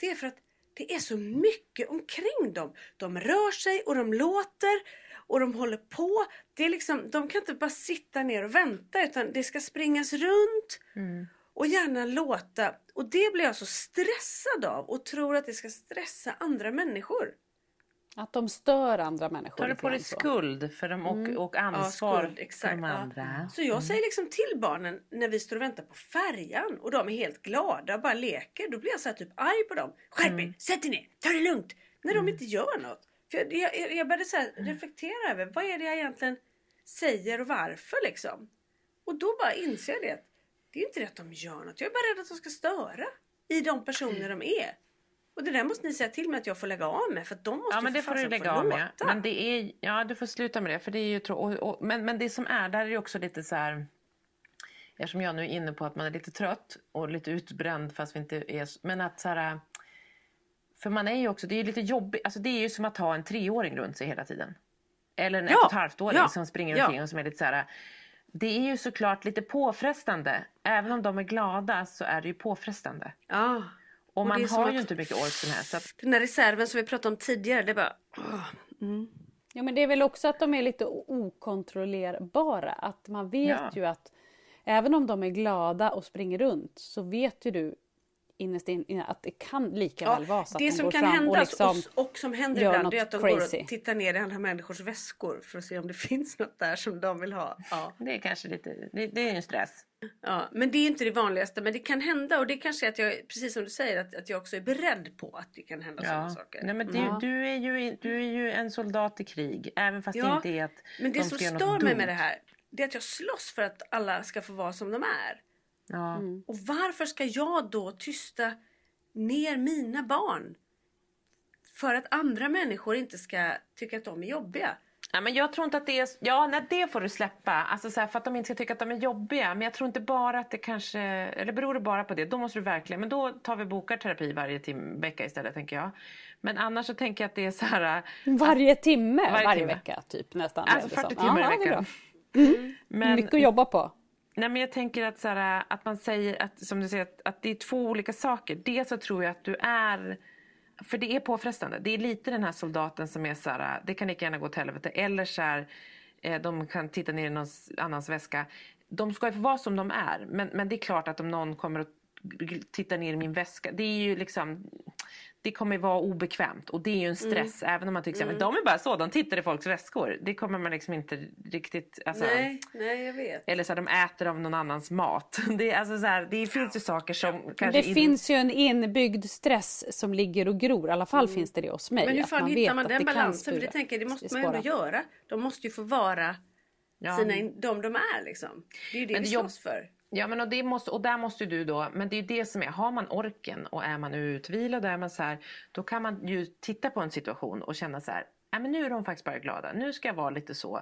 det är för att det är så mycket omkring dem. De rör sig och de låter och de håller på. Det är liksom, de kan inte bara sitta ner och vänta utan det ska springas runt och gärna låta. Och det blir jag så stressad av och tror att det ska stressa andra människor. Att de stör andra människor. Tar du på dig skuld för dem och, och ansvar Ja, skuld, för exakt, de ja. andra? Så jag säger liksom till barnen när vi står och väntar på färjan och de är helt glada och bara leker. Då blir jag så här typ arg på dem. Skärp er! Sätt er ner! Ta det lugnt! När de inte gör något. För jag, jag, jag började så här reflektera över vad är det jag egentligen säger och varför liksom. Och då bara inser jag det. Det är inte det att de gör något. Jag är bara rädd att de ska störa i de personer de är. Och det där måste ni säga till mig att jag får lägga av med för de måste Ja men det får du lägga av med. Men det är, ja du får sluta med det för det är ju trå- och, och, men, men det som är där är ju också lite så här Eftersom jag nu är inne på att man är lite trött och lite utbränd fast vi inte är Men att så här För man är ju också, det är ju lite jobbigt, alltså det är ju som att ha en treåring runt sig hela tiden. Eller en Ja, ett och ett halvt-åring ja, som springer ja. omkring och som är lite så här det är ju såklart lite påfrestande. Även om de är glada så är det ju påfrestande. Ja. Och, Och det man som har att- ju inte mycket ork som helst. Så att, Den där reserven som vi pratade om tidigare, det är bara... åh, Ja, men det är väl också att de är lite okontrollerbara. Att man vet Ja. ju att även om de är glada och springer runt så vet ju du innerst inne att det kan lika väl vara så att det de som går kan fram hända och liksom och, och som händer gör ibland något det är att de crazy. går och tittar ner i andra människors väskor för att se om det finns något där som de vill ha. Ja. det är kanske lite, det, det är ju en stress. Ja, men det är inte det vanligaste. Men det kan hända och det kanske är att jag, precis som du säger, att, att jag också är beredd på att det kan hända sådana saker. Nej, men du, du, är ju, du är ju en soldat i krig. Även fast det Ja, inte är att men det de som ska göra stör mig med det här, det är att jag slåss för att alla ska få vara som de är. Ja. Och varför ska jag då tysta ner mina barn? för att andra människor inte ska tycka att de är jobbiga. Ja, men jag tror inte att det är... Ja, nej, det får du släppa. Alltså, så här, för att de inte ska tycka att de är jobbiga. Men jag tror inte bara att det kanske... Eller beror det bara på det? Då måste du verkligen... Men då tar vi bokar terapi varje tim- vecka istället, tänker jag. Men annars så tänker jag att det är så här... Varje timme, varje, Varje timme. vecka typ nästan. Alltså eller så. 40 timmar i veckan. Mm. Men- Mycket att jobba på. Nej, men jag tänker att, så här, att man säger att, som du säger, att, att det är två olika saker. Dels så tror jag att du är... För det är påfrestande. Det är lite den här soldaten som är så här, det kan lika gärna gå till helvete. Eller så här, eh, de kan titta ner i någon annans väska. De ska ju få vara som de är. Men, men det är klart att om någon kommer och tittar ner i min väska. Det är ju liksom... Det kommer vara obekvämt och det är ju en stress. Även om man tycker att de är bara så, de tittar i folks väskor. Det kommer man liksom inte riktigt... Alltså, Nej, nej jag vet. eller så här, de äter av någon annans mat. Det, är alltså så här, det finns ju saker som kanske... Det in- finns ju en inbyggd stress som ligger och gror. I alla fall finns det det hos mig. Mm. Men hur fan hittar man den balansen? För det tänker jag, det måste man ju ändå göra. De måste ju få vara Ja. sina, in- de de är liksom. Det är ju det Men vi slåss för. Ja, men och, det måste, och där måste du då, men det är det som är, har man orken och är man utvilad och är man så här, då kan man ju titta på en situation och känna så här, nej men nu är de faktiskt bara glada, nu ska jag vara lite så.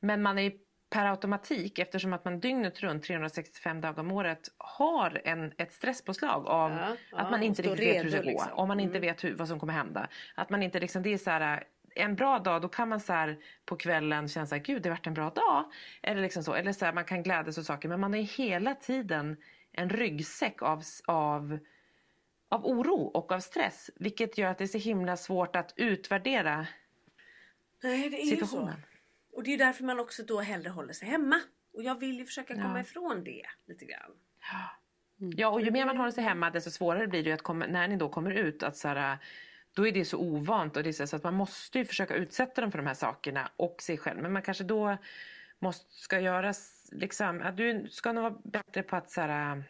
Men man är per automatik, eftersom att man dygnet runt 365 dagar om året har en, ett stresspåslag av Ja, ja, att man inte riktigt vet hur det redo, går. liksom. Om man inte vet hur, vad som kommer hända. Att man inte liksom, det är så här, en bra dag då kan man så här på kvällen känna så här, gud det har varit en bra dag. Eller liksom så, eller så här, man kan glädjas åt saker men man ju hela tiden en ryggsäck av, av, av oro och av stress. Vilket gör att det är så himla svårt att utvärdera Nej, det är ju så. situationen. Och det är därför man också då hellre håller sig hemma. Och jag vill ju försöka komma ifrån det lite grann. Ja, och ju mer man håller sig hemma desto svårare blir det att komma, när ni då kommer ut att så här, då är det så ovant och det så, så att man måste ju försöka utsätta dem för de här sakerna och sig själv. Men man kanske då måste, ska göra liksom, att du ska nog vara bättre på att så här,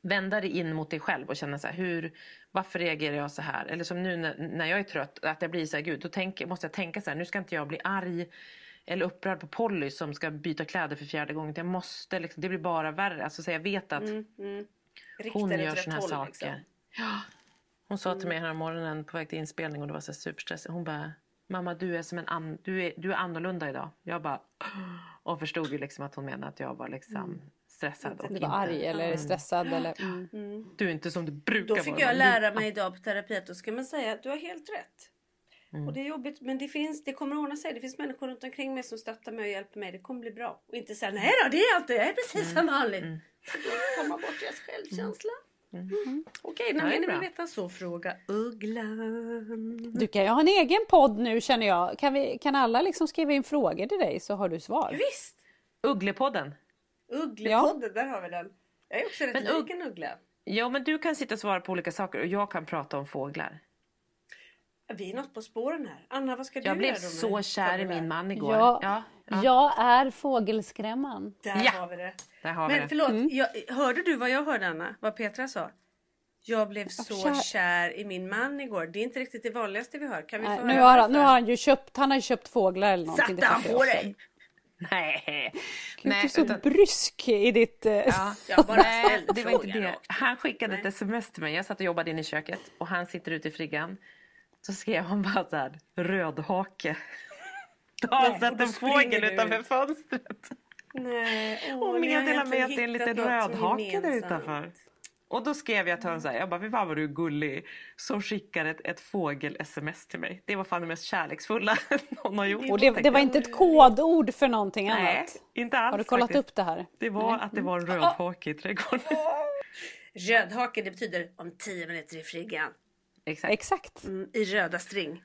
vända dig in mot dig själv och känna så här, hur, varför reagerar jag så här? Eller som nu när, när jag är trött, att jag blir så här, gud, då tänk, måste jag tänka så här, nu ska inte jag bli arg eller upprörd på Polly som ska byta kläder för fjärde gången. Jag måste, liksom, det blir bara värre. Alltså, så jag vet att Rikta hon det gör såna här håll, saker. liksom. Ja. Hon sa till mig här morgonen på väg till inspelning och det var så superstressigt. Hon bara, mamma du är som en an- du är, du är annorlunda idag. Jag bara, och förstod ju liksom att hon menade att jag var liksom stressad. Och Du inte, var arg eller stressad eller... Mm. Du är inte som du brukar Då fick vara. jag Du- lära mig idag på terapi att då ska man säga att du har helt rätt. Mm. Och det är jobbigt men det finns, det kommer ordna sig. Det finns människor runt omkring mig som stöttar mig och hjälper mig. Det kommer bli bra. Och inte säga nej då det är allt, jag är precis Mm. som vanligt. För Då kommer man bort deras självkänsla. Mm. Okej, när Ja, vill ni veta så fråga Ugglan. Du kan ju ha en egen podd nu känner jag. Kan, vi, kan alla liksom skriva in frågor till dig så har du svar? Visst! Ugglepodden. Ugglepodden, där har vi den. Jag är också rätt Men lik en uggla. Ja men du kan sitta och svara på olika saker och jag kan prata om fåglar. Vi är något på spåren här. Anna, vad ska du Jag blev så kär i min man igår. Ja, ja, ja. Jag är fågelskrämman. Där Ja. har vi det. Där har vi Men det. förlåt, jag, hörde du vad jag hörde Anna? Vad Petra sa? Jag blev så kär- kär. i min man igår. Det är inte riktigt det vanligaste vi hör. Kan vi Nej, få nu, höra har han, nu har han ju köpt, han har köpt fåglar eller någonting. Satte han på dig? Nej. Du är Nej, så utan- brysk i ditt... eh, Ja. Jag bara Nej, det var inte det. Han skickade Nej. ett sms till mig. Jag satt och jobbade inne i köket och han sitter ute i friggan. Så skrev han bara så här, rödhake. Då har han Nej, då en fågel utanför ut. fönstret. Nej, åh, Och meddelar mig att det är en liten rödhake där utanför. Och då skrev jag till honom så här, jag bara, vad du är gullig. Som skickar ett, ett fågel-sms till mig. Det var fan det mest kärleksfulla någon har gjort. Och det, det var inte ett kodord för någonting Nej, annat? inte alls Har du kollat faktiskt. upp det här? Det var att det var en rödhake i trädgården. Rödhake det betyder om 10 minuter i friggan. Exakt. Exakt. Mm, I röda string.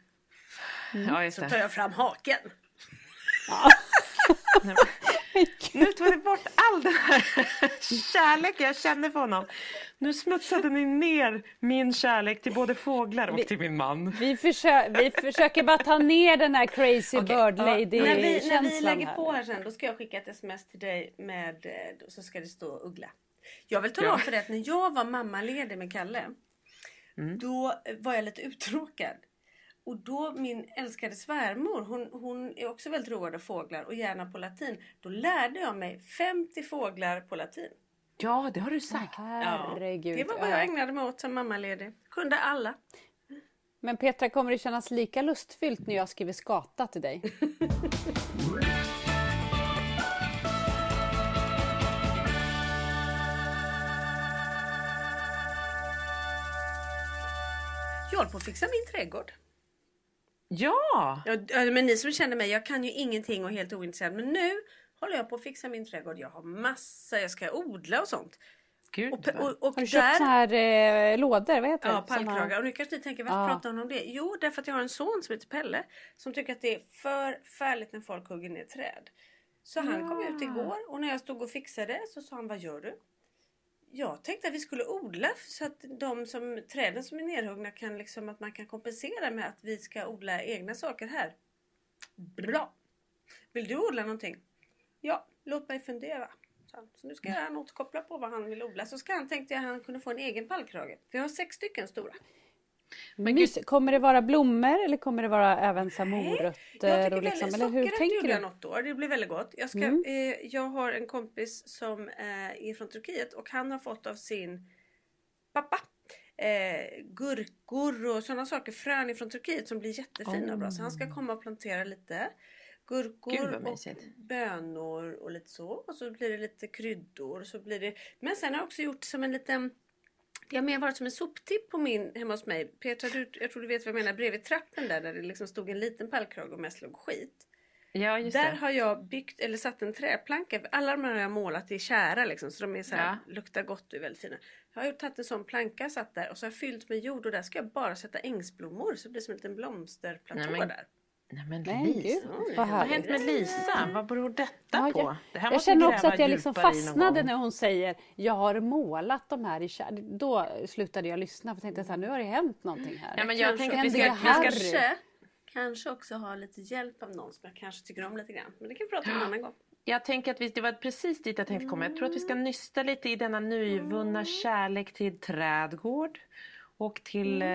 Ja, just Så tar jag fram haken. Nu tog ni bort all den här kärleken jag kände för honom. Nu smutsade ni ner min kärlek till både fåglar och till min man. Vi, försö vi försöker bara ta ner den här crazy Okej, bird ja, lady När vi, när vi lägger här. på här sen då ska jag skicka ett sms till dig med eh, så ska det stå Uggla. Jag vill tala Ja. om för dig att när jag var mammaledig med Kalle då eh, var jag lite uttråkad. Och då min älskade svärmor, hon, hon är också väldigt road av fåglar och gärna på latin. Då lärde jag mig 50 fåglar på latin. Ja, det har du sagt. Herregud. det var vad jag ägnade mig åt som mammaledig. Kunde alla. Men Petra, kommer det kännas lika lustfyllt när jag skriver skata till dig? Jag håller på att fixa min trädgård. Ja! Ja, men ni som känner mig, jag kan ju ingenting och är helt ointresserad. Men nu håller jag på att fixa min trädgård. Jag har massa, jag ska odla och sånt. Gud, Och, och, och Har du köpt så här eh, lådor? Vad heter Ja, det? Pallkragar. Och nu kanske ni tänker, varför Ja. pratar hon om det? Jo, därför att jag har en son som heter Pelle. Som tycker att det är för färligt när folk hugger ner träd. Så han kom ut igår och när jag stod och fixade så sa han, vad gör du? Jag tänkte att vi skulle odla så att de som, träden som är nerhuggna kan liksom, att man kan kompensera med att vi ska odla egna saker här. Bra! Vill du odla någonting? Ja, låt mig fundera. Så nu ska han återkoppla på vad han vill odla. Så ska han, tänkte jag han kunde få en egen pallkrage. Vi har sex stycken stora. Mys. Kommer det vara blommor eller kommer det vara även så morötter? Och liksom, eller hur tänker gjorde du? jag något år. Det blir väldigt gott. Jag, ska, Mm. eh, jag har en kompis som eh, är från Turkiet och han har fått av sin pappa eh, gurkor och sådana saker, frön ifrån Turkiet som blir jättefina och bra. Så han ska komma och plantera lite Gud, gurkor och bönor och lite så. Och så blir det lite kryddor. Så blir det... Men sen har jag också gjort som en liten det har mer varit som en soptipp på min, hemma hos mig. Petra, du, jag tror du vet vad jag menar. Bredvid trappen där, där det liksom stod en liten pallkrage och mest låg skit. Ja, just Där det. har jag byggt eller satt en träplanka. Alla de här har jag målat i kära liksom, så de är så här, Ja. luktar gott och är väldigt fina. Jag har tagit en sån planka satt där och så har jag fyllt med jord och där ska jag bara sätta ängsblommor så det blir som en liten blomsterplatå Nej, men- där. Nej men Nej, Lisa. gud, vad Vad har hänt med Lisa? Vad beror detta Ja, på? jag, det här jag känner också att jag liksom fastnade när hon säger jag har målat de här i kär. Då slutade jag lyssna för tänkte så här, nu har det hänt någonting här. Ja, men jag Kanske- tänker att vi ska, vi ska kanske också ha lite hjälp av någon som jag kanske tycker om lite grann. Men det kan vi prata om en annan gång. Jag tänker att vi, det var precis dit jag tänkte komma. Jag tror att vi ska nysta lite i denna nyvunna kärlek till trädgård. Och till eh,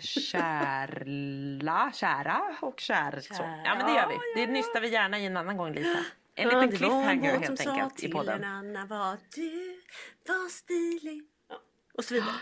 kärla, kära och kär. Så. Ja men det gör vi. Det nystar vi gärna i en annan gång Lisa. En liten cliffhanger helt enkelt i till en podden. annan var du var stilig. Ja. Och så vidare.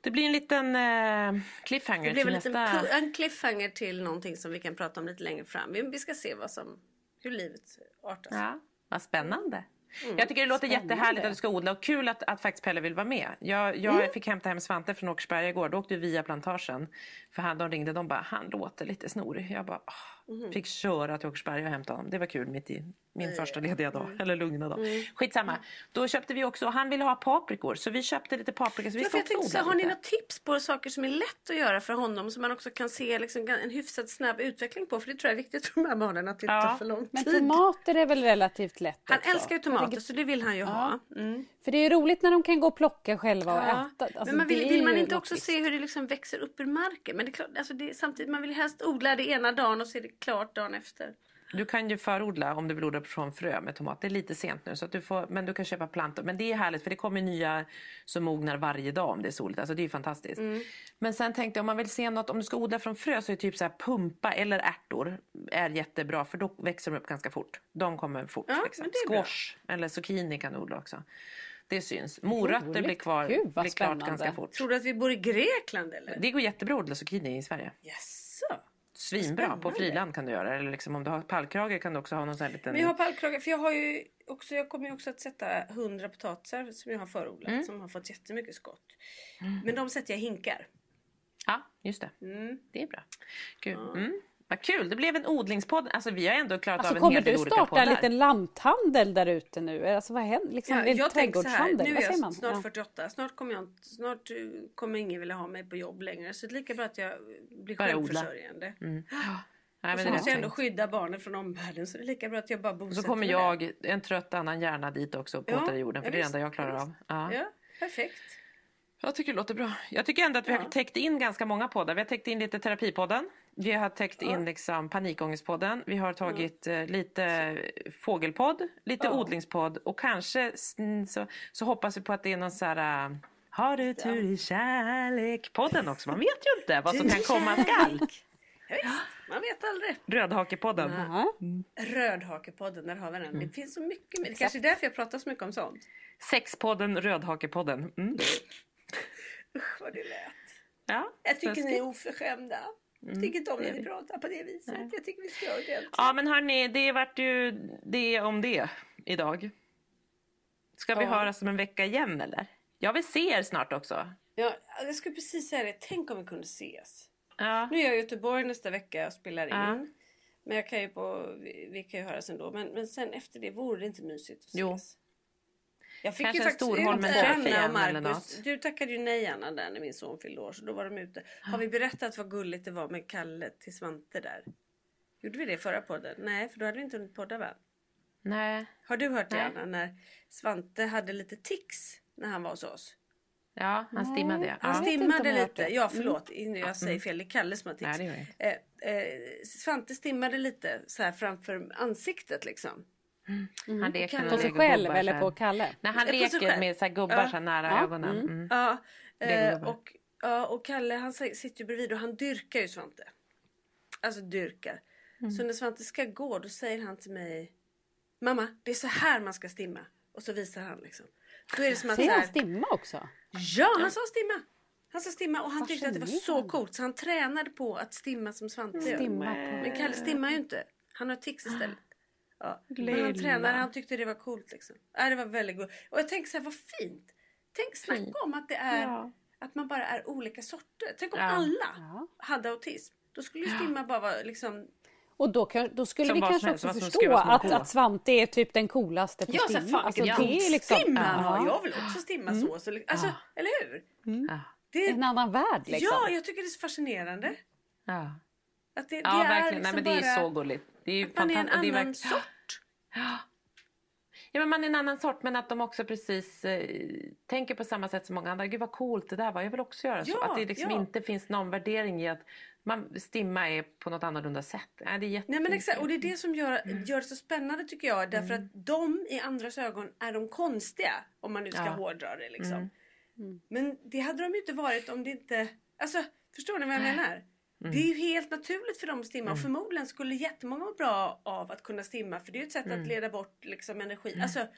Det blir en liten eh, cliffhanger Det blev till en, liten nästa... pu- en cliffhanger till någonting som vi kan prata om lite längre fram. Vi, vi ska se vad som, hur livet artar sig. Ja, vad spännande. Mm. Jag tycker det låter Spännande. jättehärligt att du ska odla och kul att, att faktiskt Pelle vill vara med. Jag, jag Mm. fick hämta hem Svante från Åkersberga igår. Då åkte vi via plantagen. För han, de ringde de bara, han låter lite snorig. Jag bara, åh. Mm. fick köra till Åkersberga och hämta honom. Det var kul mitt i min första lediga dag. Mm. Eller lugna dag. Skitsamma. Då köpte vi också, han ville ha paprikor. Så vi köpte lite paprika. Så vi Ja, jag tänkte, så, har ni något tips på saker som är lätt att göra för honom som man också kan se liksom, en hyfsat snabb utveckling på? För det tror jag är viktigt för de här barnen att det Ja. tar för lång Men tid. tomater är väl relativt lätt Han också. älskar ju tomater tänker- så det vill han ju ha. Mm. För det är roligt när de kan gå och plocka själva och Ja. äta. Alltså, men man vill, vill man inte också se hur det liksom växer upp ur marken? Men det är klart, alltså det är, samtidigt, man vill helst odla det ena dagen och se det klart dagen efter. Du kan ju förodla om du vill odla från frö med tomat. Det är lite sent nu så att du får, men du kan köpa plantor. Men det är härligt för det kommer nya som mognar varje dag om det är soligt. Alltså det är ju fantastiskt. Mm. Men sen tänkte jag om man vill se något, om du ska odla från frö så är typ så här pumpa eller ärtor är jättebra för då växer de upp ganska fort. De kommer fort Ja, bra. Squash eller zucchini kan du odla också. Det syns. Morötter Roligt. blir, kvar, Gud, vad blir klart ganska fort. Tror du att vi bor i Grekland eller? Det går jättebra att odla zucchini i Sverige. Jaså? Svinbra. På friland kan du göra Eller liksom om du har pallkrage kan du också ha någon sån här liten... Men jag har pallkrage, för jag har ju också, jag kommer ju också att sätta 100 potatisar som jag har förodlat Mm. som har fått jättemycket skott. Men de sätter jag i hinkar. Ja, just det. Mm. Det är bra. Gud. Mm. Vad kul, det blev en odlingspodd. Alltså vi har ändå klarat Alltså av en kommer hel del du olika starta en poddar. liten lanthandel där ute nu? Alltså vad händer? Liksom, Ja, jag tänker så här, trädgårdshandel? nu är man? jag snart Ja. 48, snart kommer, jag, snart eh, kommer ingen vilja ha mig på jobb längre. Så det är lika bra att jag blir odla. självförsörjande. Nej, Och men så måste jag ändå skydda barnen från omvärlden så det är lika bra att jag bara Och bosätter så kommer jag, en trött annan hjärna dit också på Ja, ja, jorden. För ja, det är det enda jag klarar av. Ja. Ja, perfekt. Jag tycker det låter bra. Jag tycker ändå att vi har Ja. täckt in ganska många poddar. Vi har täckt in lite terapipodden. Vi har täckt in liksom panikångestpodden. Vi har tagit eh, lite fågelpodd, lite odlingspodd och kanske så, så hoppas vi på att det är någon så här äh, har du tur i kärlek-podden också. Man vet ju inte vad som kan komma skall. Ja, visst, man vet aldrig. Rödhakepodden. Ja. Rödhakepodden, där har vi den. Mm. Det finns så mycket mer. Det kanske är därför jag pratar så mycket om sånt. Sexpodden, Rödhakepodden. Mm. Usch vad det lät. Ja, Jag tycker ni är oförskämda. Jag tycker inte om när ni pratar på det viset. Jag tycker vi ska göra det. Ja, men hörni, det vart ju det om det idag. Ska vi Ja. höras om en vecka igen eller? Jag vill se er snart också. Ja, jag skulle precis säga det. Tänk om vi kunde ses. Ja. Nu är jag i Göteborg nästa vecka och spelar in. Ja. Men jag kan ju på, vi, vi kan ju höras ändå. Men, men sen efter det vore det inte mysigt att ses. Jo. Jag fick Kanske ju faktiskt ut Anna och Marcus. Du tackade ju nej Anna där när min son fyllde år. Så då var de ute. Har vi berättat vad gulligt det var med Kalle till Svante där? Gjorde vi det i förra podden? Nej, för då hade vi inte hunnit podda va? Nej. Har du hört det Nej. Anna? När Svante hade lite tics när han var hos oss. Ja, han stimmade. Han Ja. om stimmade lite. Ja förlåt, jag säger fel. Det är Kalle som har tics. Nej, det eh, eh, Svante stimmade lite så här framför ansiktet liksom. Han leker Kan- med På sig själv så eller på Kalle? Nej, han leker själv. med så här gubbar Ja. så här nära Ja, ögonen. Mm. Ja, eh, och, ja, och Kalle han si- sitter ju bredvid och han dyrkar ju Svante. Alltså dyrkar. Mm. Så när Svante ska gå då säger han till mig Mamma, det är så här man ska stimma. Och så visar han liksom. Då är det som att Säger så här, han stimma också? Ja, han sa stimma. Han sa stimma och han tyckte att det var så coolt så han tränade på att stimma som Svante gör. Stimma på. Men Kalle stimmar ju inte. Han har tics istället. Ja. Men han tränade, han tyckte det var coolt liksom. Ja, det var väldigt gott. Och jag tänker så här, vad fint. Tänk snacka om att det är Ja. att man bara är olika sorter. Tänk om Ja. alla Ja. hade autism. Då skulle ju stimma bara vara liksom Och då, då skulle Som vi kanske också som förstå att, att Svante är typ den coolaste på Ja, stimma. fan Alltså, vilken det är liksom, stimma. Ja. Jag vill också stimma så. så alltså, Eller hur? Ja. Det En annan värld liksom. Ja, jag tycker det är så fascinerande. Ja. Att det, det Ja, är verkligen. liksom Nej, men det är bara... så gulligt. Det är ju Man är en är annan verkligen- sort. Ja, men man är en annan sort, men att de också precis eh, tänker på samma sätt som många andra. Gud vad coolt det där var, jag vill också göra så. Ja, Att det liksom ja. inte finns någon värdering i att man stimma är på något annorlunda sätt. Nej, det är jätte... Nej men exakt, och det är det som gör, gör det så spännande tycker jag. Därför att de i andras ögon är de konstiga. Om man nu ska Ja. hårdra det liksom. Men det hade de ju inte varit om det inte... Alltså, förstår ni vad jag menar? Det är ju helt naturligt för dem att stimma och förmodligen skulle jättemånga må bra av att kunna stimma för det är ju ett sätt att leda bort liksom energi. Alltså allt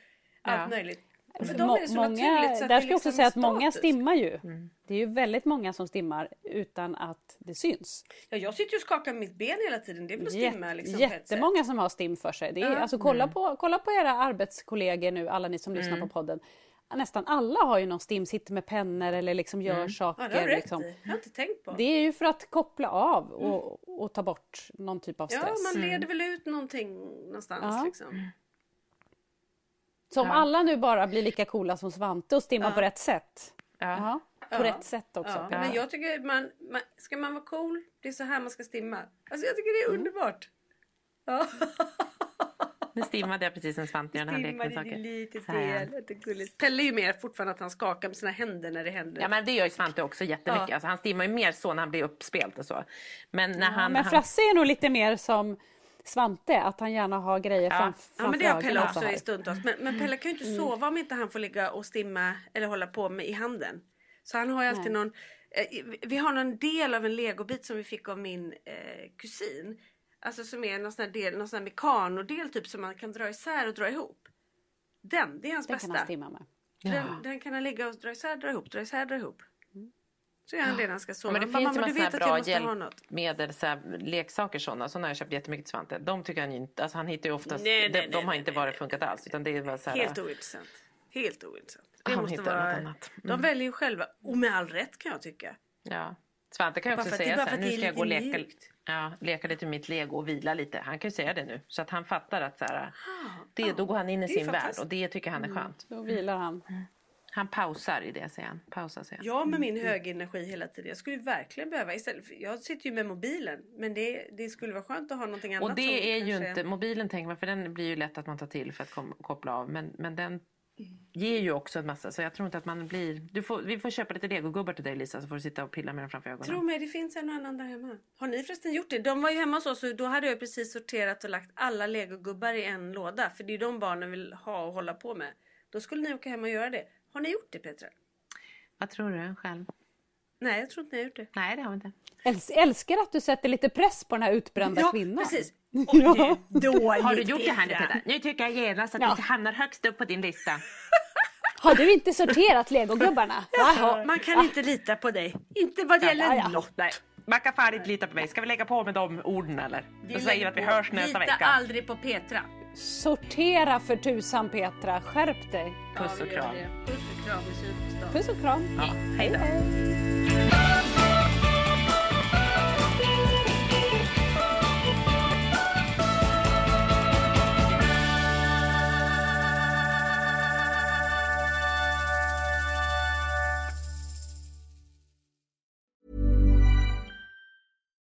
Ja. möjligt. För För dem är det så många, naturligt så där det ska jag också liksom säga är att många stimmar ju. Det är ju väldigt många som stimmar utan att det syns. Ja, jag sitter ju och skakar mitt ben hela tiden. Det är väl att Jätte- stimma liksom, jättemånga som har stim för sig. Det är, Ja. alltså, kolla, på, kolla på era arbetskollegor nu, alla ni som lyssnar på podden. Nästan alla har ju någon stim, sitter med pennor eller liksom gör saker. Ja, det har du rätt liksom. Jag har inte tänkt på. Det är ju för att koppla av och, och ta bort någon typ av Ja, stress. man leder väl ut någonting någonstans Ja. liksom. Så om Ja. alla nu bara blir lika coola som Svante och stimmar Ja. på rätt sätt. Ja. Ja, på Ja. rätt sätt också. Ja, men jag tycker man, man, ska man vara cool, det är så här man ska stimma. Alltså jag tycker det är Mm. underbart. Ja. Nu stimmade jag precis en Svante i den här leken Stimmade lite fel. Det är gulligt. Pelle är ju mer fortfarande att han skakar med sina händer när det händer. Ja men det gör ju Svante också jättemycket. Ja. Alltså, han stimmar ju mer så när han blir uppspelt och så. Men när Ja, han... men. Frasse är nog lite mer som Svante, att han gärna har grejer Ja. framf- Ja men framför det har Pelle också i stundtals. Men, men Pelle kan ju inte sova om inte han får ligga och stimma eller hålla på med i handen. Så han har ju alltid Nej. någon, eh, vi- vi har någon del av en legobit som vi fick av min eh, kusin. Alltså som är någon sån här del, någon sån här mekanodel typ som man kan dra isär och dra ihop. Den, det är hans Den kan han bästa. stimma med. Den, den kan han ligga och dra isär, dra ihop, dra isär, dra ihop. Så gör han det när han ska Ja, sova. men det finns ju "Mamma, massa du vet att jag bra måste ha något. hjälpmedel, så här, leksaker sådana. Sådana har jag köpt jättemycket till Svante. De tycker han ju inte, alltså han hittar ju oftast, Nej, nej, de, de har inte nej. funkat alls. Utan det är bara så här, Helt ointressant. Helt ointressant. Det Han måste hittar vara... något annat. Mm. De väljer ju själva. Och med all rätt kan jag tycka. ja. Svante kan ju också att- säga så här, nu ska jag gå och leka, ja, leka lite med mitt lego och vila lite. Han kan ju säga det nu. Så att han fattar att så här, det, ja. då går han in i sin värld och det tycker han är skönt. Då vilar han. Han pausar i det säger han. Pausar säger han. Jag med min höga energi hela tiden. Jag skulle verkligen behöva istället för, Jag sitter ju med mobilen. Men det, det skulle vara skönt att ha någonting annat. Och det är ju kanske- inte, mobilen tänker man, för den blir ju lätt att man tar till för att kom, koppla av. Men, men den ger ju också en massa, så jag tror inte att man blir... Du får, vi får köpa lite legogubbar till dig Lisa, så får du sitta och pilla med dem framför ögonen. Tro mig, det finns en och annan där hemma. Har ni förresten gjort det? De var ju hemma hos oss och då hade jag precis sorterat och lagt alla legogubbar i en låda. För det är ju de barnen vill ha och hålla på med. Då skulle ni åka hem och göra det. Har ni gjort det Petra? Vad tror du själv? Nej, jag tror inte ni har gjort det. Nej, det har vi inte. Äls- älskar att du sätter lite press på den här utbrända ja, kvinnan. precis. Ja. Dåligt Har du gjort det här nu. Peter? Nu tycker jag genast att Ja. vi hamnar högst upp på din lista. Har du inte sorterat legogubbarna? Ja, man kan inte lita på dig. Inte vad det gäller Ja, ja. något. Nej, man kan fan inte lita på mig. Ska vi lägga på med de orden eller? Då säger vi att vi hörs nästa Lita vecka. aldrig på Petra. Sortera för tusan Petra, skärp dig. Puss och kram. Puss och kram. Puss och kram. Ja, hej då.